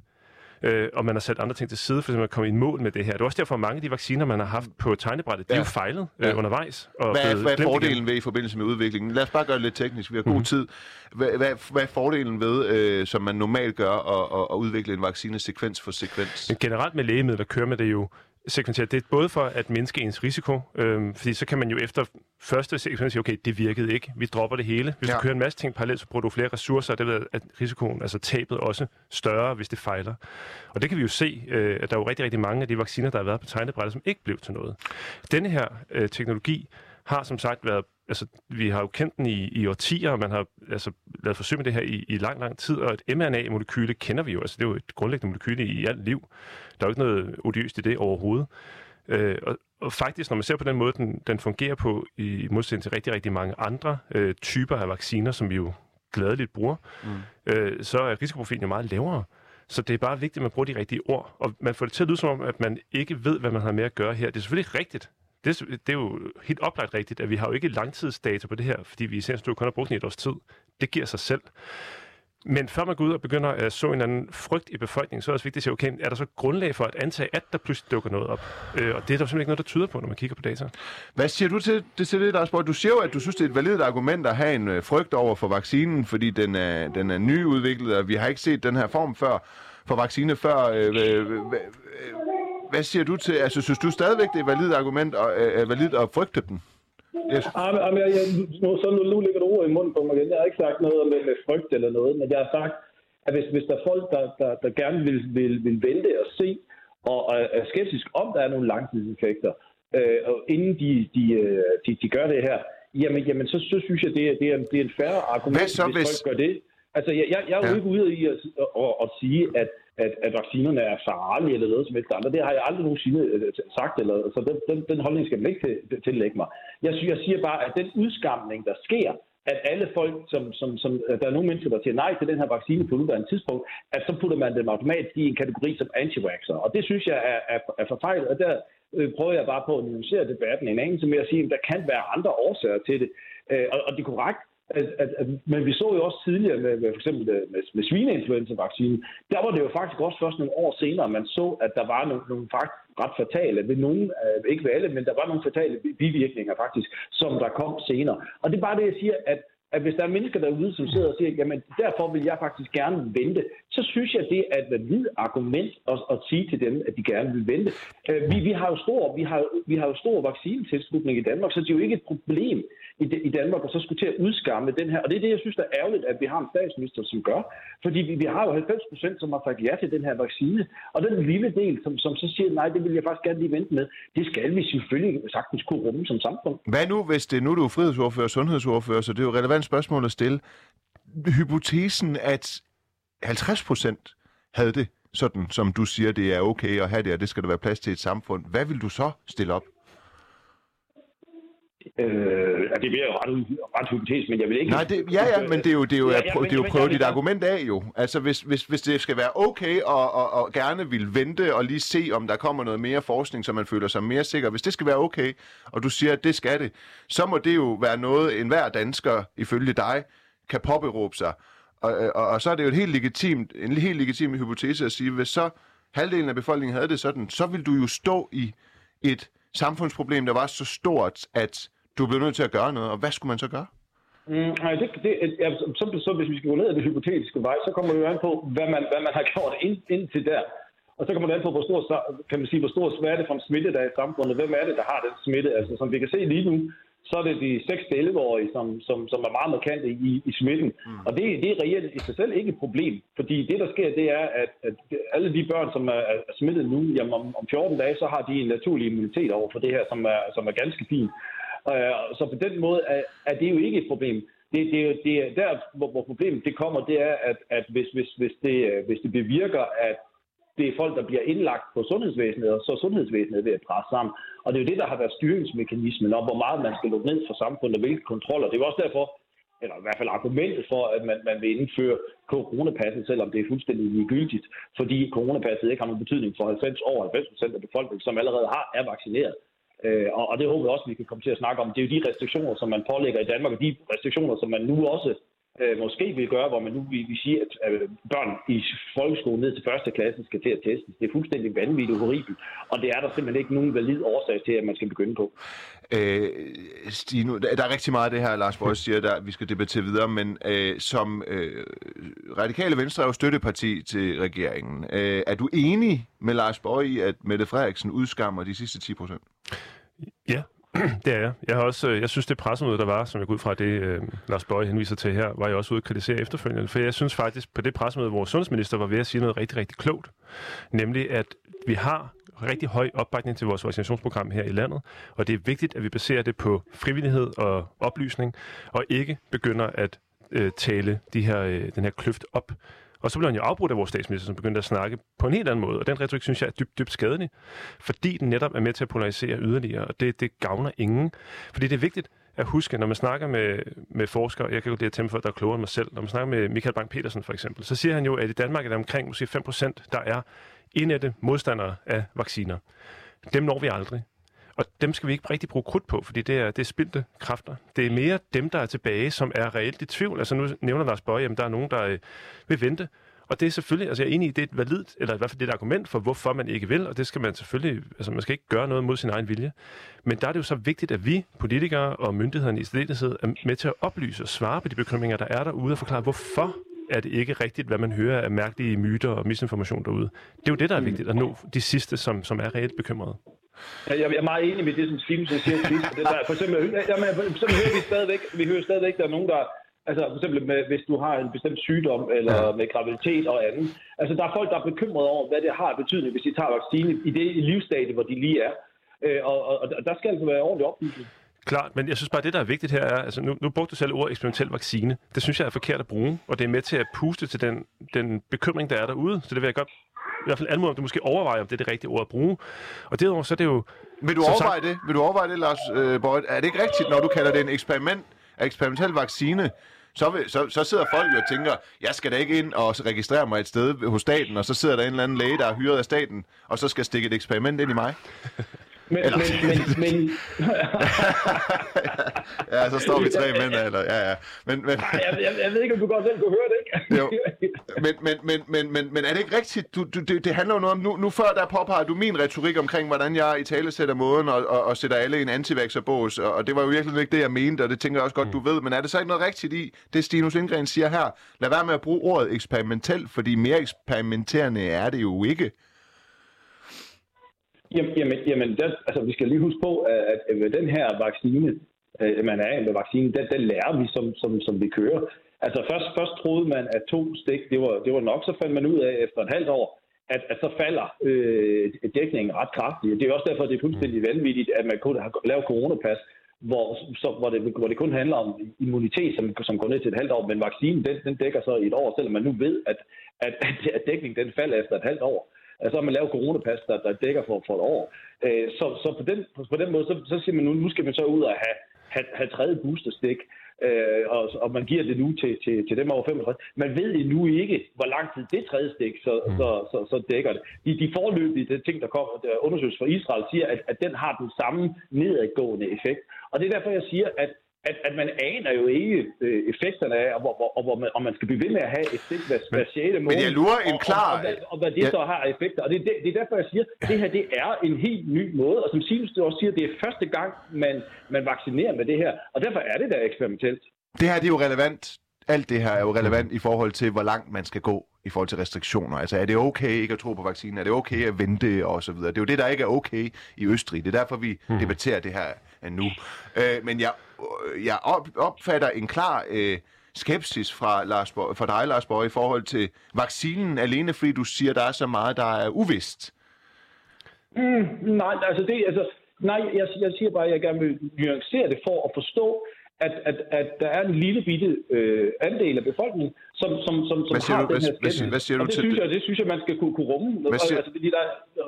øh, og man har sat andre ting til side, for at komme i mål med det her. Det er også derfor, at mange af de vacciner, man har haft på tegnebrættet, ja. de er jo fejlet øh, ja. undervejs. Og hvad er, hvad er fordelen igen. ved i forbindelse med udviklingen? Lad os bare gøre det lidt teknisk. Vi har god mm-hmm. tid. Hvad, hvad, hvad er fordelen ved, øh, som man normalt gør, at, at, at udvikle en vaccine sekvens for sekvens? Men generelt med lægemidler kører man det jo sekventere. Det er både for at mindske ens risiko, øh, fordi så kan man jo efter første sekvens sige, okay, det virkede ikke, vi dropper det hele. Hvis ja. du kører en masse ting parallelt, så bruger du flere ressourcer, og det ved at risikoen, altså tabet også større, hvis det fejler. Og det kan vi jo se, øh, at der er jo rigtig, rigtig mange af de vacciner, der har været på tegnebrættet, som ikke blev til noget. Denne her øh, teknologi har som sagt været altså, vi har jo kendt den i, i årtier, og man har altså, lavet forsøg med det her i, i lang, lang tid, og et mRNA-molekyle kender vi jo, altså det er jo et grundlæggende molekyle i alt liv. Der er jo ikke noget odiøst i det overhovedet. Øh, og, og faktisk, når man ser på den måde, den, den fungerer på, i modsætning til rigtig, rigtig mange andre øh, typer af vacciner, som vi jo gladeligt bruger, mm. øh, så er risikoprofilen jo meget lavere. Så det er bare vigtigt, at man bruger de rigtige ord, og man får det til at lyde som om, at man ikke ved, hvad man har med at gøre her. Det er selvfølgelig rigtigt det, det er jo helt oplagt rigtigt, at vi har jo ikke langtidsdata på det her, fordi vi i sagens kun har brugt den i et års tid. Det giver sig selv. Men før man går ud og begynder at så en anden frygt i befolkningen, så er det også vigtigt at sige, okay, er der så grundlag for at antage, at der pludselig dukker noget op? Øh, og det er der simpelthen ikke noget, der tyder på, når man kigger på data. Hvad siger du til det, til det Lars Borg? Du siger jo, at du synes, det er et validt argument at have en øh, frygt over for vaccinen, fordi den er, den er nyudviklet, og vi har ikke set den her form før for vaccine før. Øh, øh, øh, øh hvad siger du til, altså synes du stadigvæk, det er et validt argument og er validt at frygte den? Yes. Ah, men, jeg, jeg, nu, så nu, nu ligger du ord i munden på mig igen. Jeg har ikke sagt noget med, med frygt eller noget, men jeg har sagt, at hvis, hvis der er folk, der, der, der gerne vil, vil, vil vente og se, og er skeptisk om, der er nogle langtidseffekter, øh, og inden de, de, øh, de, de gør det her, jamen, jamen så, så synes jeg, det er, det er, det er en færre argument, Hvad så, hvis, hvis folk gør det. Altså, jeg, jeg, jeg er jo ja. ikke ude i at, at, at, at sige, at, at, at vaccinerne er farlige eller noget som helst andet. Det har jeg aldrig nogensinde øh, sagt, eller, så den, den, den holdning skal man ikke til, tillægge mig. Jeg, jeg siger bare, at den udskamning, der sker, at alle folk, som, som, som øh, der er nogle mennesker, der siger nej til den her vaccine på nuværende tidspunkt, at så putter man dem automatisk i en kategori som anti Og det synes jeg er, er, er forfejlet, og der øh, prøver jeg bare på at nuancere debatten en anelse med at sige, at der kan være andre årsager til det. Øh, og, og det er korrekt, at, at, at, men vi så jo også tidligere med, med for eksempel med, med, med svineinfluenza-vaccinen, der var det jo faktisk også først nogle år senere, man så, at der var nogle, nogle faktisk ret fatale, ved nogen, øh, ikke ved alle, men der var nogle fatale bivirkninger faktisk, som der kom senere. Og det er bare det, jeg siger, at at hvis der er mennesker derude, som sidder og siger, jamen derfor vil jeg faktisk gerne vente, så synes jeg, det er et validt argument at, at sige til dem, at de gerne vil vente. Øh, vi, vi, har jo stor, vi, har, vi har jo stor vaccinetilslutning i Danmark, så det er jo ikke et problem i, i Danmark og så skulle til at udskamme den her. Og det er det, jeg synes, der er ærgerligt, at vi har en statsminister, som gør. Fordi vi, vi har jo 90 procent, som har sagt ja til den her vaccine. Og den lille del, som, som så siger, nej, det vil jeg faktisk gerne lige vente med, det skal vi selvfølgelig sagtens kunne rumme som samfund. Hvad nu, hvis det nu er du er frihedsordfører og sundhedsordfører, så det er jo et relevant spørgsmål at stille. Hypotesen, at 50 procent havde det sådan, som du siger, det er okay at have det, og det skal der være plads til et samfund. Hvad vil du så stille op? Øh, det bliver jo ret, ret hypotetisk, men jeg vil ikke... Nej, det, ja, ja, men det er jo, det er jo, ja, ja, det er jo prøve dit argument af jo. Altså, hvis, hvis, hvis det skal være okay og, og, og gerne vil vente og lige se, om der kommer noget mere forskning, så man føler sig mere sikker. Hvis det skal være okay, og du siger, at det skal det, så må det jo være noget, enhver dansker, ifølge dig, kan påberåbe sig. Og, og, og så er det jo et helt legitimt, en helt legitim hypotese at sige, hvis så halvdelen af befolkningen havde det sådan, så vil du jo stå i et samfundsproblem, der var så stort, at du blev nødt til at gøre noget, og hvad skulle man så gøre? Mm, nej, det, det, ja, så, så, hvis vi skal gå ned ad det hypotetiske vej, så kommer det jo an på, hvad man, hvad man har [LAUGHS] gjort ind, indtil der. Og så kommer det an på, hvor stor, kan man sige, hvor stor smerte fra en smitte, der er i samfundet. Hvem er det, der har den smitte? Altså, som vi kan se lige nu, så er det de 6-11-årige, som, som, som er meget markante i, i smitten. Mm. Og det, det er reelt i sig selv ikke et problem. Fordi det, der sker, det er, at, at alle de børn, som er, er smittet nu, jamen om, om 14 dage, så har de en naturlig immunitet over for det her, som er, som er ganske fint. Øh, så på den måde er, er det jo ikke et problem. Det, det, det er der, hvor, hvor problemet det kommer, det er, at, at hvis, hvis, hvis, det, hvis det bevirker, at det er folk, der bliver indlagt på sundhedsvæsenet, og så er sundhedsvæsenet ved at presse sammen. Og det er jo det, der har været styringsmekanismen om, hvor meget man skal lukke ned for samfundet, og hvilke kontroller. Det er jo også derfor, eller i hvert fald argumentet for, at man, man vil indføre coronapasset, selvom det er fuldstændig ligegyldigt, fordi coronapasset ikke har nogen betydning for 90 over 90 procent af befolkningen, som allerede har, er vaccineret. Øh, og, og det håber jeg også, at vi kan komme til at snakke om. Det er jo de restriktioner, som man pålægger i Danmark, og de restriktioner, som man nu også øh, måske vil gøre, hvor man nu vil, vil sige, at øh, børn i folkeskolen ned til første klasse skal til at testes. Det er fuldstændig vanvittigt horribelt, og det er der simpelthen ikke nogen valid årsag til, at man skal begynde på. Øh, Stine, der er rigtig meget af det her, Lars Borg siger, der vi skal debattere videre, men øh, som øh, Radikale Venstre er jo støtteparti til regeringen. Øh, er du enig med Lars Borg i, at Mette Frederiksen udskammer de sidste 10 procent? Ja, [CLEARS THROAT] det er jeg. Jeg, har også, øh, jeg synes, det pressemøde, der var, som jeg går ud fra det, øh, Lars Bøge henviser til her, var jeg også ude at kritisere efterfølgende. For jeg synes faktisk, på det pressemøde, hvor sundhedsminister var ved at sige noget rigtig, rigtig klogt, nemlig at vi har rigtig høj opbakning til vores vaccinationsprogram her i landet, og det er vigtigt, at vi baserer det på frivillighed og oplysning, og ikke begynder at øh, tale de her, øh, den her kløft op. Og så blev han jo afbrudt af vores statsminister, som begyndte at snakke på en helt anden måde. Og den retorik synes jeg er dybt, dybt skadelig, fordi den netop er med til at polarisere yderligere, og det, det gavner ingen. Fordi det er vigtigt at huske, når man snakker med, med forskere, jeg kan jo det at for, at der er klogere end mig selv, når man snakker med Michael Bang-Petersen for eksempel, så siger han jo, at i Danmark er der omkring måske 5% der er indætte modstandere af vacciner. Dem når vi aldrig. Og dem skal vi ikke rigtig bruge krudt på, fordi det er, det er spildte kræfter. Det er mere dem, der er tilbage, som er reelt i tvivl. Altså nu nævner Lars Bøge, at der er nogen, der øh, vil vente. Og det er selvfølgelig, altså jeg er enig i, det er et validt, eller i hvert fald det er et argument for, hvorfor man ikke vil, og det skal man selvfølgelig, altså man skal ikke gøre noget mod sin egen vilje. Men der er det jo så vigtigt, at vi, politikere og myndighederne i stedet er med til at oplyse og svare på de bekymringer, der er derude, og forklare, hvorfor er det ikke rigtigt, hvad man hører af mærkelige myter og misinformation derude. Det er jo det, der er vigtigt, at nå de sidste, som, som er reelt bekymrede. Jeg er meget enig med det, som Steven siger sidst. Det der, for eksempel, jamen, for eksempel hører vi stadigvæk, vi hører stadigvæk, der er nogen, der Altså for eksempel med, hvis du har en bestemt sygdom, eller ja. med graviditet og andet. Altså der er folk, der er bekymrede over, hvad det har betydning, hvis de tager vaccine i det livsstadie, hvor de lige er. Øh, og, og, og der skal altså være ordentlig oplysning. Klart, men jeg synes bare, det, der er vigtigt her, er, altså nu, nu brugte du selv ordet eksperimentel vaccine. Det synes jeg er forkert at bruge, og det er med til at puste til den, den bekymring, der er derude. Så det vil jeg godt i hvert fald anmode om, du måske overvejer, om det er det rigtige ord at bruge. Og derudover, så er det jo... Vil du overveje sagt... det? Vil du overveje det, Lars øh, Bøjt? Er det ikke rigtigt, når du kalder det en eksperiment, eksperimentel vaccine, så, vil, så, så sidder folk og tænker, jeg skal da ikke ind og registrere mig et sted hos staten, og så sidder der en eller anden læge, der er hyret af staten, og så skal stikke et eksperiment ind i mig. Men, eller... men, men, [LAUGHS] men... ja, så står vi tre mænd, eller... Ja, ja. Men, men... jeg, jeg, jeg, ved ikke, om du godt selv kunne høre det, ikke? [LAUGHS] jo. Men, men, men, men, men, men er det ikke rigtigt? Du, du, det, det handler jo noget om... Nu, nu før der påpeger du min retorik omkring, hvordan jeg i tale sætter måden og, og, og sætter alle i en antivaxerbås, og, og det var jo virkelig ikke det, jeg mente, og det tænker jeg også godt, mm. du ved. Men er det så ikke noget rigtigt i, det Stinus Indgren siger her? Lad være med at bruge ordet eksperimentel, fordi mere eksperimenterende er det jo ikke. Jamen, jamen, der, altså, vi skal lige huske på, at, at med den her vaccine, øh, man er med vaccinen, den, den lærer vi, som, som, som vi kører. Altså først, først troede man, at to stik, det var, det var nok, så fandt man ud af efter et halvt år, at, at så falder øh, dækningen ret kraftigt. Det er også derfor, det er fuldstændig vanvittigt, at man kunne have lavet coronapas, hvor, så, hvor, det, hvor det kun handler om immunitet, som, som går ned til et halvt år, men vaccinen, den, den dækker så i et år, selvom man nu ved, at, at, at dækningen den falder efter et halvt år. Altså, man lavet coronapas, der, der dækker for, for et år. Øh, så, så på, den, på den måde, så, så siger man nu, nu skal man så ud og have, have, have tredje boosterstik, øh, og, og man giver det nu til, til, til dem over 65. Man ved endnu ikke, hvor lang tid det tredje stik så, mm. så, så, så dækker det. De, de forløbige det ting, der kommer, der undersøges fra Israel, siger, at, at den har den samme nedadgående effekt. Og det er derfor, jeg siger, at at, at man aner jo ikke øh, effekterne af, og, hvor, og hvor man, og man skal blive ved med at have et stik hver, hver 6. måned. Men jeg lurer en klar... Og, og, og, og, og hvad det ja. så har effekter. Og det, det, det er derfor, jeg siger, at det her det er en helt ny måde. Og som Sinus også siger, det er første gang, man, man vaccinerer med det her. Og derfor er det da eksperimentelt. Det her det er jo relevant. Alt det her er jo relevant i forhold til, hvor langt man skal gå i forhold til restriktioner. Altså, er det okay ikke at tro på vaccinen? Er det okay at vente og så videre? Det er jo det, der ikke er okay i Østrig. Det er derfor, vi hmm. debatterer det her nu. Øh, men jeg jeg op, opfatter en klar øh, skepsis fra, Lars Borg, fra dig, Lars Borg, i forhold til vaccinen, alene fordi du siger, der er så meget, der er uvist. Mm, nej, altså det, altså, nej, jeg, jeg siger bare, at jeg gerne vil nuancere det for at forstå, at, at, at der er en lille bitte øh, andel af befolkningen, som, som, som, som har du, den her skændelse. Hvad, hvad siger du det til synes det? Jeg, det synes jeg, man skal kunne, kunne rumme. Hvad siger... Altså, fordi der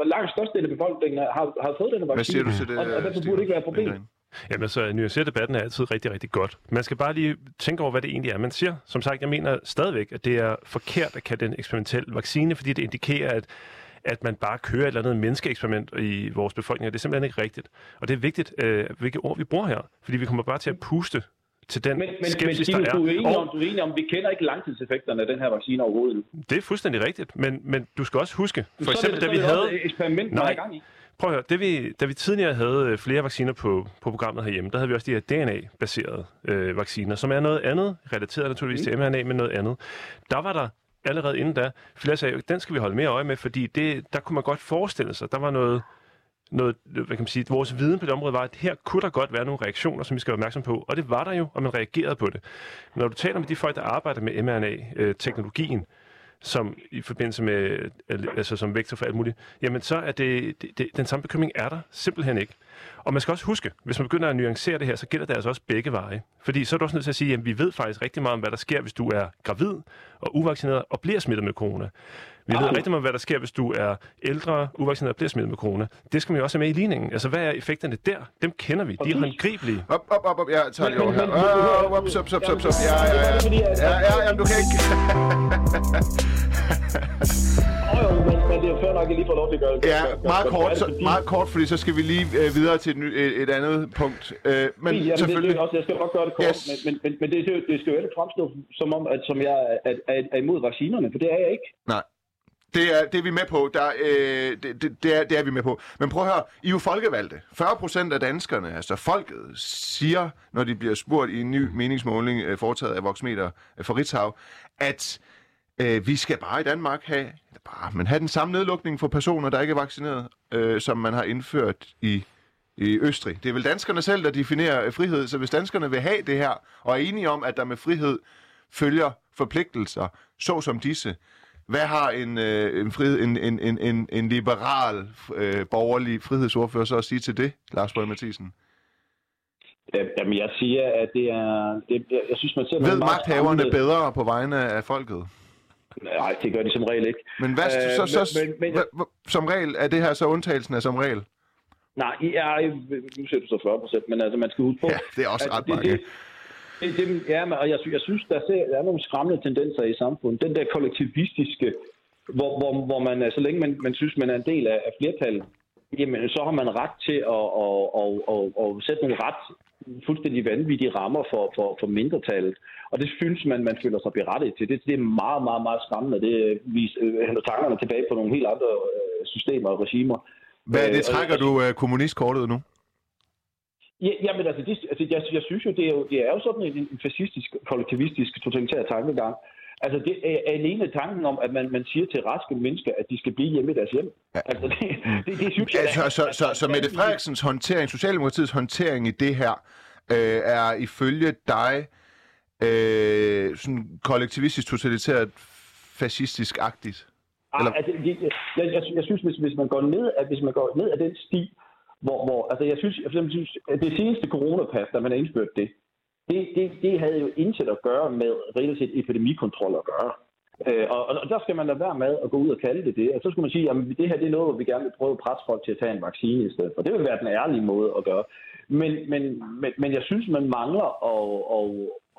er langt største del af befolkningen har, har fået den vaccine. Hvad siger du til det? Og, og derfor burde det ikke være et problem. Jamen altså, nuancere debatten er altid rigtig, rigtig godt. Man skal bare lige tænke over, hvad det egentlig er, man siger. Som sagt, jeg mener stadigvæk, at det er forkert at kalde det en eksperimentel vaccine, fordi det indikerer, at at man bare kører et eller andet menneskeeksperiment i vores befolkning, det er simpelthen ikke rigtigt. Og det er vigtigt, øh, hvilke ord vi bruger her, fordi vi kommer bare til at puste til den men, men, skepsis, men, der er. Du er, enig om, du er enig om, vi kender ikke langtidseffekterne af den her vaccine overhovedet. Det er fuldstændig rigtigt, men, men du skal også huske, for så eksempel, det, da vi havde... eksperiment, nej, gang i. Prøv at høre, det vi, da vi tidligere havde øh, flere vacciner på, på programmet herhjemme, der havde vi også de her DNA-baserede øh, vacciner, som er noget andet, relateret naturligvis mm. til mRNA, men noget andet. Der var der allerede inden da, flere sagde, den skal vi holde mere øje med, fordi det, der kunne man godt forestille sig, der var noget, noget, hvad kan man sige, vores viden på det område var, at her kunne der godt være nogle reaktioner, som vi skal være opmærksom på, og det var der jo, og man reagerede på det. Når du taler med de folk, der arbejder med mRNA-teknologien, øh, som i forbindelse med, altså som vektor for alt muligt, jamen så er det, det, det, den samme bekymring er der simpelthen ikke. Og man skal også huske, hvis man begynder at nuancere det her, så gælder det altså også begge veje. Fordi så er du også nødt til at sige, at vi ved faktisk rigtig meget om, hvad der sker, hvis du er gravid og uvaccineret og bliver smittet med corona. Vi ved rigtig meget om, hvad der sker, hvis du er ældre, uvaccineret og bliver smittet med corona. Det skal man jo også have med i ligningen. Altså, hvad er effekterne der? Dem kender vi. De er håndgribelige. Op, op, op, op. Jeg tager lige over her. Op, op, op, op, op, op. Ja, ja, ja. Ja, ja, ja, du kan ikke. [LAUGHS] det er før nok, at lige får lov til at gøre det. Ja, meget kort, så, meget kort, fordi så skal vi lige øh, videre til et, et, et andet punkt. Øh, men ja, selvfølgelig... Det, det også, jeg skal nok gøre det kort, yes. men, men, men, men det, det skal jo ikke fremstå som om, at som jeg er, er, er imod vaccinerne, for det er jeg ikke. Nej. Det er, det er vi med på. Der, øh, det, det, det, er, det er vi med på. Men prøv at høre, I er jo folkevalgte. 40 procent af danskerne, altså folket, siger, når de bliver spurgt i en ny meningsmåling øh, foretaget af Voxmeter øh, for Ritzau, at øh, vi skal bare i Danmark have, bare, men have den samme nedlukning for personer, der ikke er vaccineret, øh, som man har indført i i Østrig. Det er vel danskerne selv, der definerer øh, frihed, så hvis danskerne vil have det her, og er enige om, at der med frihed følger forpligtelser, såsom disse, hvad har en, øh, en, frihed, en, en, en, en, en liberal, øh, borgerlig frihedsordfører så at sige til det, Lars Borg Mathisen? Jamen, jeg siger, at det er... Det, jeg synes, man ser Ved magthaverne bedre på vegne af folket? Nej, det gør de som regel ikke. Men hvad, øh, så, så, men, men, hvad, som regel, er det her så undtagelsen af som regel? Nej, jeg, nu ser du så 40 procent, men altså, man skal huske på... Ja, det er også ret mange. Det, det, det, ja, og jeg, jeg synes, der, ser, der er nogle skræmmende tendenser i samfundet. Den der kollektivistiske, hvor, hvor, hvor man, så længe man, man synes, man er en del af, af flertallet, jamen så har man ret til at, at, at, at, at, at sætte nogle ret fuldstændig vanvittige rammer for, for, for mindretallet. Og det synes man, man føler sig berettiget til. Det, det er meget, meget, meget skræmmende. Det viser, øh, tankerne tilbage på nogle helt andre øh, systemer og regimer. Hvad er det? Øh, trækker du kommunistkortet nu? Ja, jamen altså, det, altså jeg, jeg synes jo, det er jo, det er jo sådan en, en fascistisk, kollektivistisk, totalitær tankegang. Altså, det er alene tanken om, at man, man siger til raske mennesker, at de skal blive hjemme i deres hjem. Ja. Altså, det, det, det synes jeg... Altså, så, så, så, så Mette Frederiksens håndtering, Socialdemokratiets håndtering i det her, øh, er ifølge dig øh, sådan kollektivistisk, totalitært, fascistisk-agtigt? Eller? Altså, jeg, jeg, jeg, jeg synes, hvis, hvis man går ned af, hvis man går ned af den sti, hvor, hvor altså jeg synes, jeg synes, at det seneste coronapas, da man har indført det, det, det, det havde jo intet at gøre med reelt set epidemikontrol at gøre. Øh, og, og der skal man lade være med at gå ud og kalde det det. Og så skulle man sige, at det her det er noget, hvor vi gerne vil prøve at presse folk til at tage en vaccine i stedet for. Det vil være den ærlige måde at gøre. Men, men, men, men jeg synes, man mangler at, at,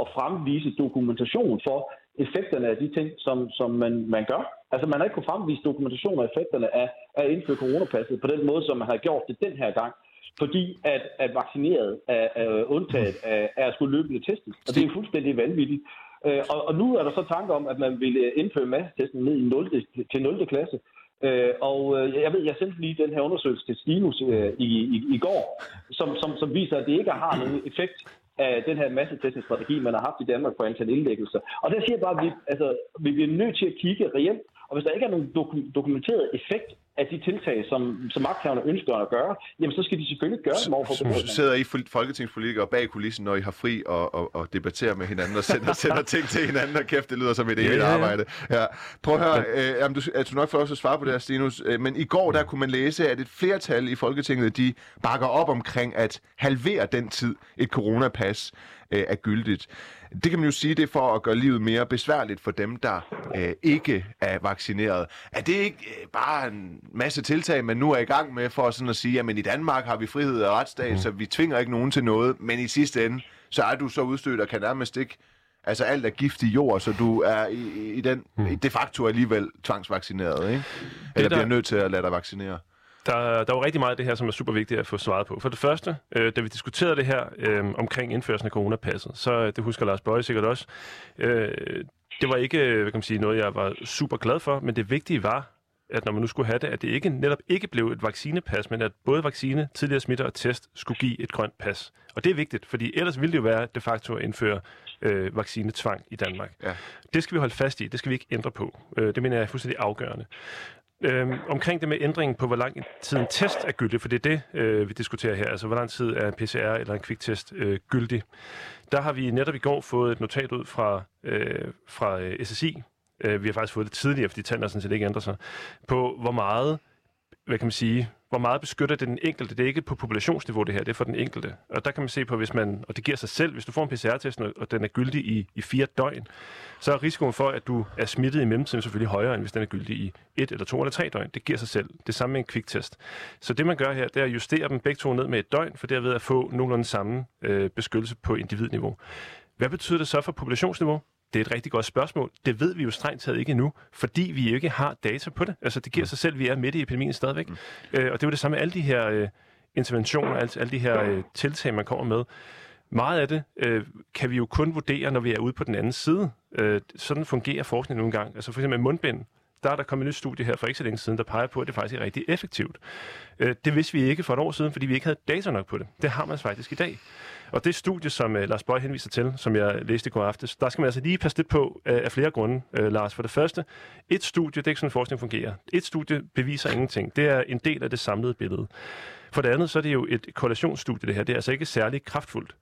at fremvise dokumentation for effekterne af de ting, som, som man, man gør. Altså man har ikke kunnet fremvise dokumentation af effekterne af at indføre coronapasset på den måde, som man har gjort det den her gang fordi at, at vaccineret er, er undtaget af, er at skulle løbende testes. Og det er fuldstændig vanvittigt. Øh, og, og nu er der så tanker om, at man vil øh, indføre massetesten ned i 0. til 0. klasse. Øh, og øh, jeg ved, jeg sendte lige den her undersøgelse til Stinus øh, i, i, i går, som, som, som viser, at det ikke har nogen effekt af den her massetestningsstrategi, man har haft i Danmark på antal indlæggelser. Og der siger jeg bare, at vi, altså, vi bliver nødt til at kigge reelt, og hvis der ikke er nogen dokumenteret effekt af de tiltag, som, som magthaverne ønsker at gøre, jamen så skal de selvfølgelig gøre dem overfor befolkningen. Så sidder I folketingspolitikere bag kulissen, når I har fri og, og, og debatterer med hinanden og sender, sender ting til hinanden, og kæft, det lyder som et evigt yeah. arbejde. Ja. Prøv at høre, øh, jamen, du, er du nok for også at svare på det her, Stinus, øh, men i går der kunne man læse, at et flertal i Folketinget, de bakker op omkring at halvere den tid, et coronapas øh, er gyldigt. Det kan man jo sige, det er for at gøre livet mere besværligt for dem, der øh, ikke er vaccineret. Er det ikke øh, bare en masse tiltag, man nu er i gang med for sådan at sige, at i Danmark har vi frihed og retsstat, mm. så vi tvinger ikke nogen til noget, men i sidste ende, så er du så udstødt og kan nærmest ikke Altså alt er giftig jord, så du er i, i den mm. de facto alligevel tvangsvaccineret, ikke? Eller der... bliver nødt til at lade dig vaccinere. Der, der var rigtig meget af det her, som er super vigtigt at få svaret på. For det første, øh, da vi diskuterede det her øh, omkring indførelsen af coronapasset, så det husker Lars Bøje sikkert også, øh, det var ikke hvad kan man sige, noget, jeg var super glad for, men det vigtige var, at når man nu skulle have det, at det ikke netop ikke blev et vaccinepas, men at både vaccine, tidligere smitter og test skulle give et grønt pas. Og det er vigtigt, fordi ellers ville det jo være de facto at indføre øh, vaccinetvang i Danmark. Ja. Det skal vi holde fast i, det skal vi ikke ændre på. Øh, det mener jeg er fuldstændig afgørende. Øhm, omkring det med ændringen på, hvor lang tid en test er gyldig, for det er det, øh, vi diskuterer her, altså hvor lang tid er en PCR eller en kviktest øh, gyldig. Der har vi netop i går fået et notat ud fra, øh, fra øh, SSI, øh, vi har faktisk fået det tidligere, fordi tallene sådan set ikke ændrer sig, på hvor meget, hvad kan man sige, hvor meget beskytter det den enkelte. Det er ikke på populationsniveau det her, det er for den enkelte. Og der kan man se på, hvis man, og det giver sig selv, hvis du får en PCR-test, og den er gyldig i, i fire døgn, så er risikoen for, at du er smittet i mellemtiden selvfølgelig højere, end hvis den er gyldig i et eller to eller tre døgn. Det giver sig selv. Det samme med en kviktest. Så det man gør her, det er at justere dem begge to ned med et døgn, for derved at få nogenlunde samme øh, beskyttelse på individniveau. Hvad betyder det så for populationsniveau? Det er et rigtig godt spørgsmål. Det ved vi jo strengt taget ikke endnu, fordi vi ikke har data på det. Altså, det giver sig selv, at vi er midt i epidemien stadigvæk. Mm. Øh, og det er jo det samme med alle de her øh, interventioner, alle, alle de her øh, tiltag, man kommer med. Meget af det øh, kan vi jo kun vurdere, når vi er ude på den anden side. Øh, sådan fungerer forskning nogle gange. Altså for eksempel mundbind der er der kommet et nyt studie her for ikke så længe siden, der peger på, at det faktisk er rigtig effektivt. Øh, det vidste vi ikke for et år siden, fordi vi ikke havde data nok på det. Det har man faktisk i dag. Og det studie, som øh, Lars Bøj henviser til, som jeg læste i går aftes, der skal man altså lige passe lidt på øh, af flere grunde, øh, Lars. For det første, et studie, det er ikke sådan, forskning fungerer. Et studie beviser ingenting. Det er en del af det samlede billede. For det andet, så er det jo et korrelationsstudie, det her. Det er altså ikke særlig kraftfuldt.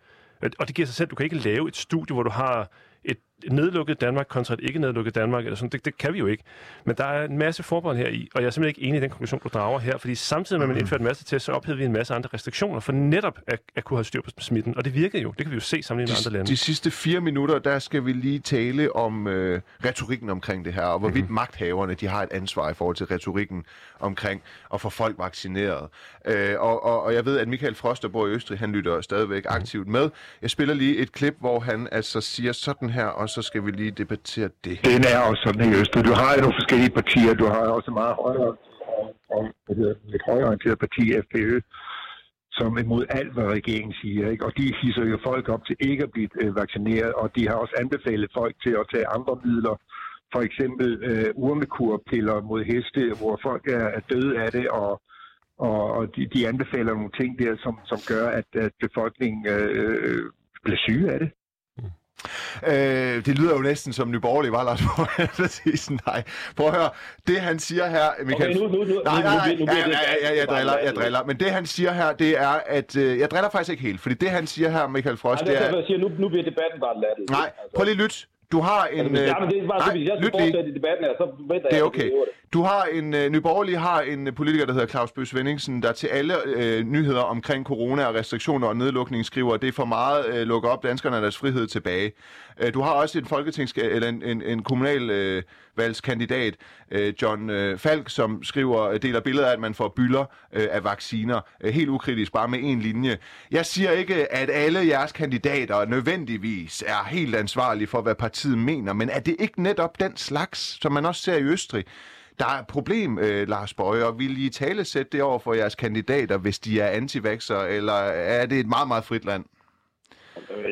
Og det giver sig selv, du kan ikke lave et studie, hvor du har et nedlukket Danmark kontra et ikke nedlukket Danmark, eller sådan, det, det kan vi jo ikke. Men der er en masse forbehold her i, og jeg er simpelthen ikke enig i den konklusion, du drager her, fordi samtidig med, at man mm. indførte en masse test, så ophævede vi en masse andre restriktioner for netop at, at kunne have styr på smitten, og det virkede jo. Det kan vi jo se sammenlignet med andre lande. De sidste fire minutter, der skal vi lige tale om øh, retorikken omkring det her, og hvorvidt mm-hmm. magthaverne de har et ansvar i forhold til retorikken omkring at få folk vaccineret. Øh, og, og, og jeg ved, at Michael Frost, der bor i Østrig, han lytter stadigvæk mm. aktivt med. Jeg spiller lige et klip, hvor han altså siger sådan her, og så skal vi lige debattere det. Den er også sådan i Østrig. Du har jo nogle forskellige partier. Du har også meget højere og hvad hedder, et højorienteret parti, FPØ, som imod alt, hvad regeringen siger. Ikke? Og de hisser jo folk op til ikke at blive øh, vaccineret, og de har også anbefalet folk til at tage andre midler, for eksempel øh, urmekurpiller mod heste, hvor folk er, er døde af det, og, og, og de, de anbefaler nogle ting der, som, som gør, at, at befolkningen øh, øh bliver syge af det. Øh, det lyder jo næsten som Nyborgerlig var, Lars Præcis, [LAUGHS] nej. Prøv at høre, det han siger her, Michael... Okay, nu, nu, nu, nej, nej, nej, ja, ja, ja, jeg driller, jeg driller. Men det han siger her, det er, at... Øh, jeg driller faktisk ikke helt, fordi det han siger her, Michael Frost, det er... Jeg siger, nu, nu bliver debatten bare lattet. Nej, prøv lige lyt. Du har en... Ja, men det er bare, nej, hvis jeg skal fortsætte i debatten her, så venter det er jeg, okay. det. Du har en, uh, Nyborgerlig har en uh, politiker, der hedder Claus Bøs Vendingsen, der til alle uh, nyheder omkring corona og restriktioner og nedlukning skriver, at det er for meget uh, lukke op danskerne deres frihed tilbage. Uh, du har også en folketings eller en, en, en kommunal uh, folketingsvalgskandidat øh, John øh, Falk, som skriver, øh, deler billeder af, at man får bylder øh, af vacciner. Øh, helt ukritisk, bare med en linje. Jeg siger ikke, at alle jeres kandidater nødvendigvis er helt ansvarlige for, hvad partiet mener, men er det ikke netop den slags, som man også ser i Østrig? Der er et problem, øh, Lars Bøge, og vil I tale sætte det over for jeres kandidater, hvis de er antivaxer, eller er det et meget, meget frit land?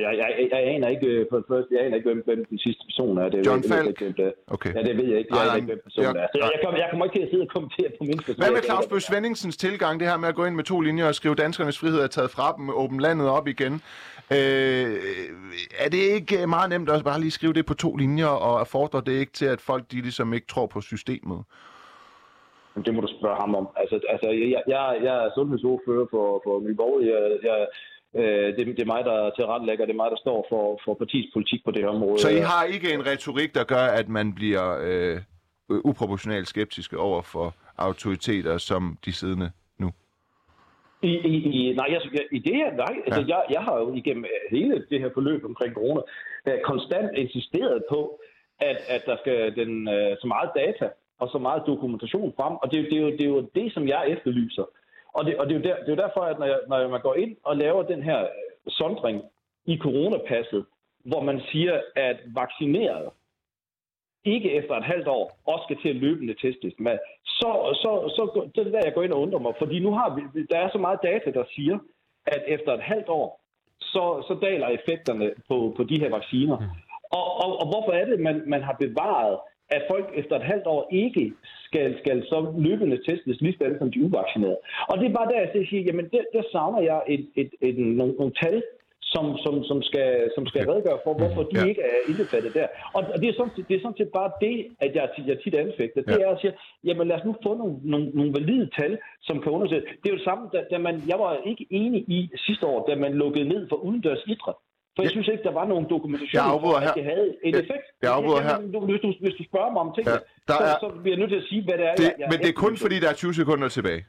Jeg, jeg, jeg aner ikke, for det første, jeg aner ikke, hvem, hvem den sidste person er. Det, John jeg, Falk? Jeg, det, okay. Ja, det ved jeg ikke. Jeg aner ikke, hvem personen ja, er. Så jeg, jeg, kommer, jeg kommer ikke til at sidde og kommentere på min. Hvad med Claus Bøs Svendingens tilgang, det her med at gå ind med to linjer og skrive, danskernes frihed er taget fra dem, åbne landet op igen? Øh, er det ikke meget nemt at bare lige skrive det på to linjer, og fordrer det ikke til, at folk de ligesom ikke tror på systemet? Det må du spørge ham om. Altså, altså jeg, jeg, jeg er sundhedsordfører for, for Nye Borgerlige. Jeg, jeg, øh, det, det er mig, der tilrettelægger, det er mig, der står for, for partiets politik på det her område. Så I har ikke en retorik, der gør, at man bliver øh, uproportionalt skeptiske over for autoriteter som de siddende nu? I, i, i, nej, jeg, i det her, nej. Altså, jeg, jeg har jo igennem hele det her forløb omkring corona øh, konstant insisteret på, at, at der skal den, øh, så meget data og så meget dokumentation frem, og det, det, er, jo, det er jo det, som jeg efterlyser. Og det, og det, er, jo der, det er jo derfor, at når, jeg, når man går ind og laver den her sondring i coronapasset, hvor man siger, at vaccineret ikke efter et halvt år også skal til at løbende testes med, så, så, så det er der, jeg går ind og undrer mig. Fordi nu har vi, der er så meget data, der siger, at efter et halvt år, så, så daler effekterne på, på de her vacciner. Og, og, og hvorfor er det, man, man har bevaret, at folk efter et halvt år ikke skal, skal så løbende testes lige sådan som de uvaccinerede. Og det er bare der, jeg siger, jamen der, der savner jeg et, et, et, nogle, nogle tal, som, som, som, skal, som skal redegøre for, hvorfor de Ja. ikke er indbefattet der. Og og det er sådan, det er sådan set bare det, at jeg, jeg tit anfægter. Det Ja. er at sige, jamen lad os nu få nogle, nogle, nogle valide tal, som kan undersøge. Det er jo det samme, da, da man, jeg var ikke enig i sidste år, da man lukkede ned for udendørs idræt. For jeg synes ikke, der var nogen dokumentation for, her. at det havde en Jeg- effekt. jeg afbryder her. Hvis du, hvis du spørger mig om ting, Ja, der så, er- så bliver jeg nødt til at sige, hvad det er, Det, jeg, jeg men det er kun fordi, der er 20 sekunder tilbage.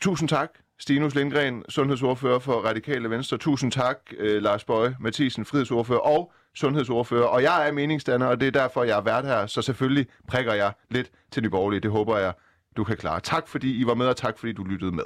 Tusind tak, Stinus Lindgren, sundhedsordfører for Radikale Venstre. Tusind tak, øh, Lars Bøje Mathisen, frihedsordfører og sundhedsordfører. Og jeg er meningsdanner, og det er derfor, jeg er vært her. Så selvfølgelig prikker jeg lidt til de borgerlige. Det håber jeg, du kan klare. Tak fordi I var med, og tak fordi du lyttede med.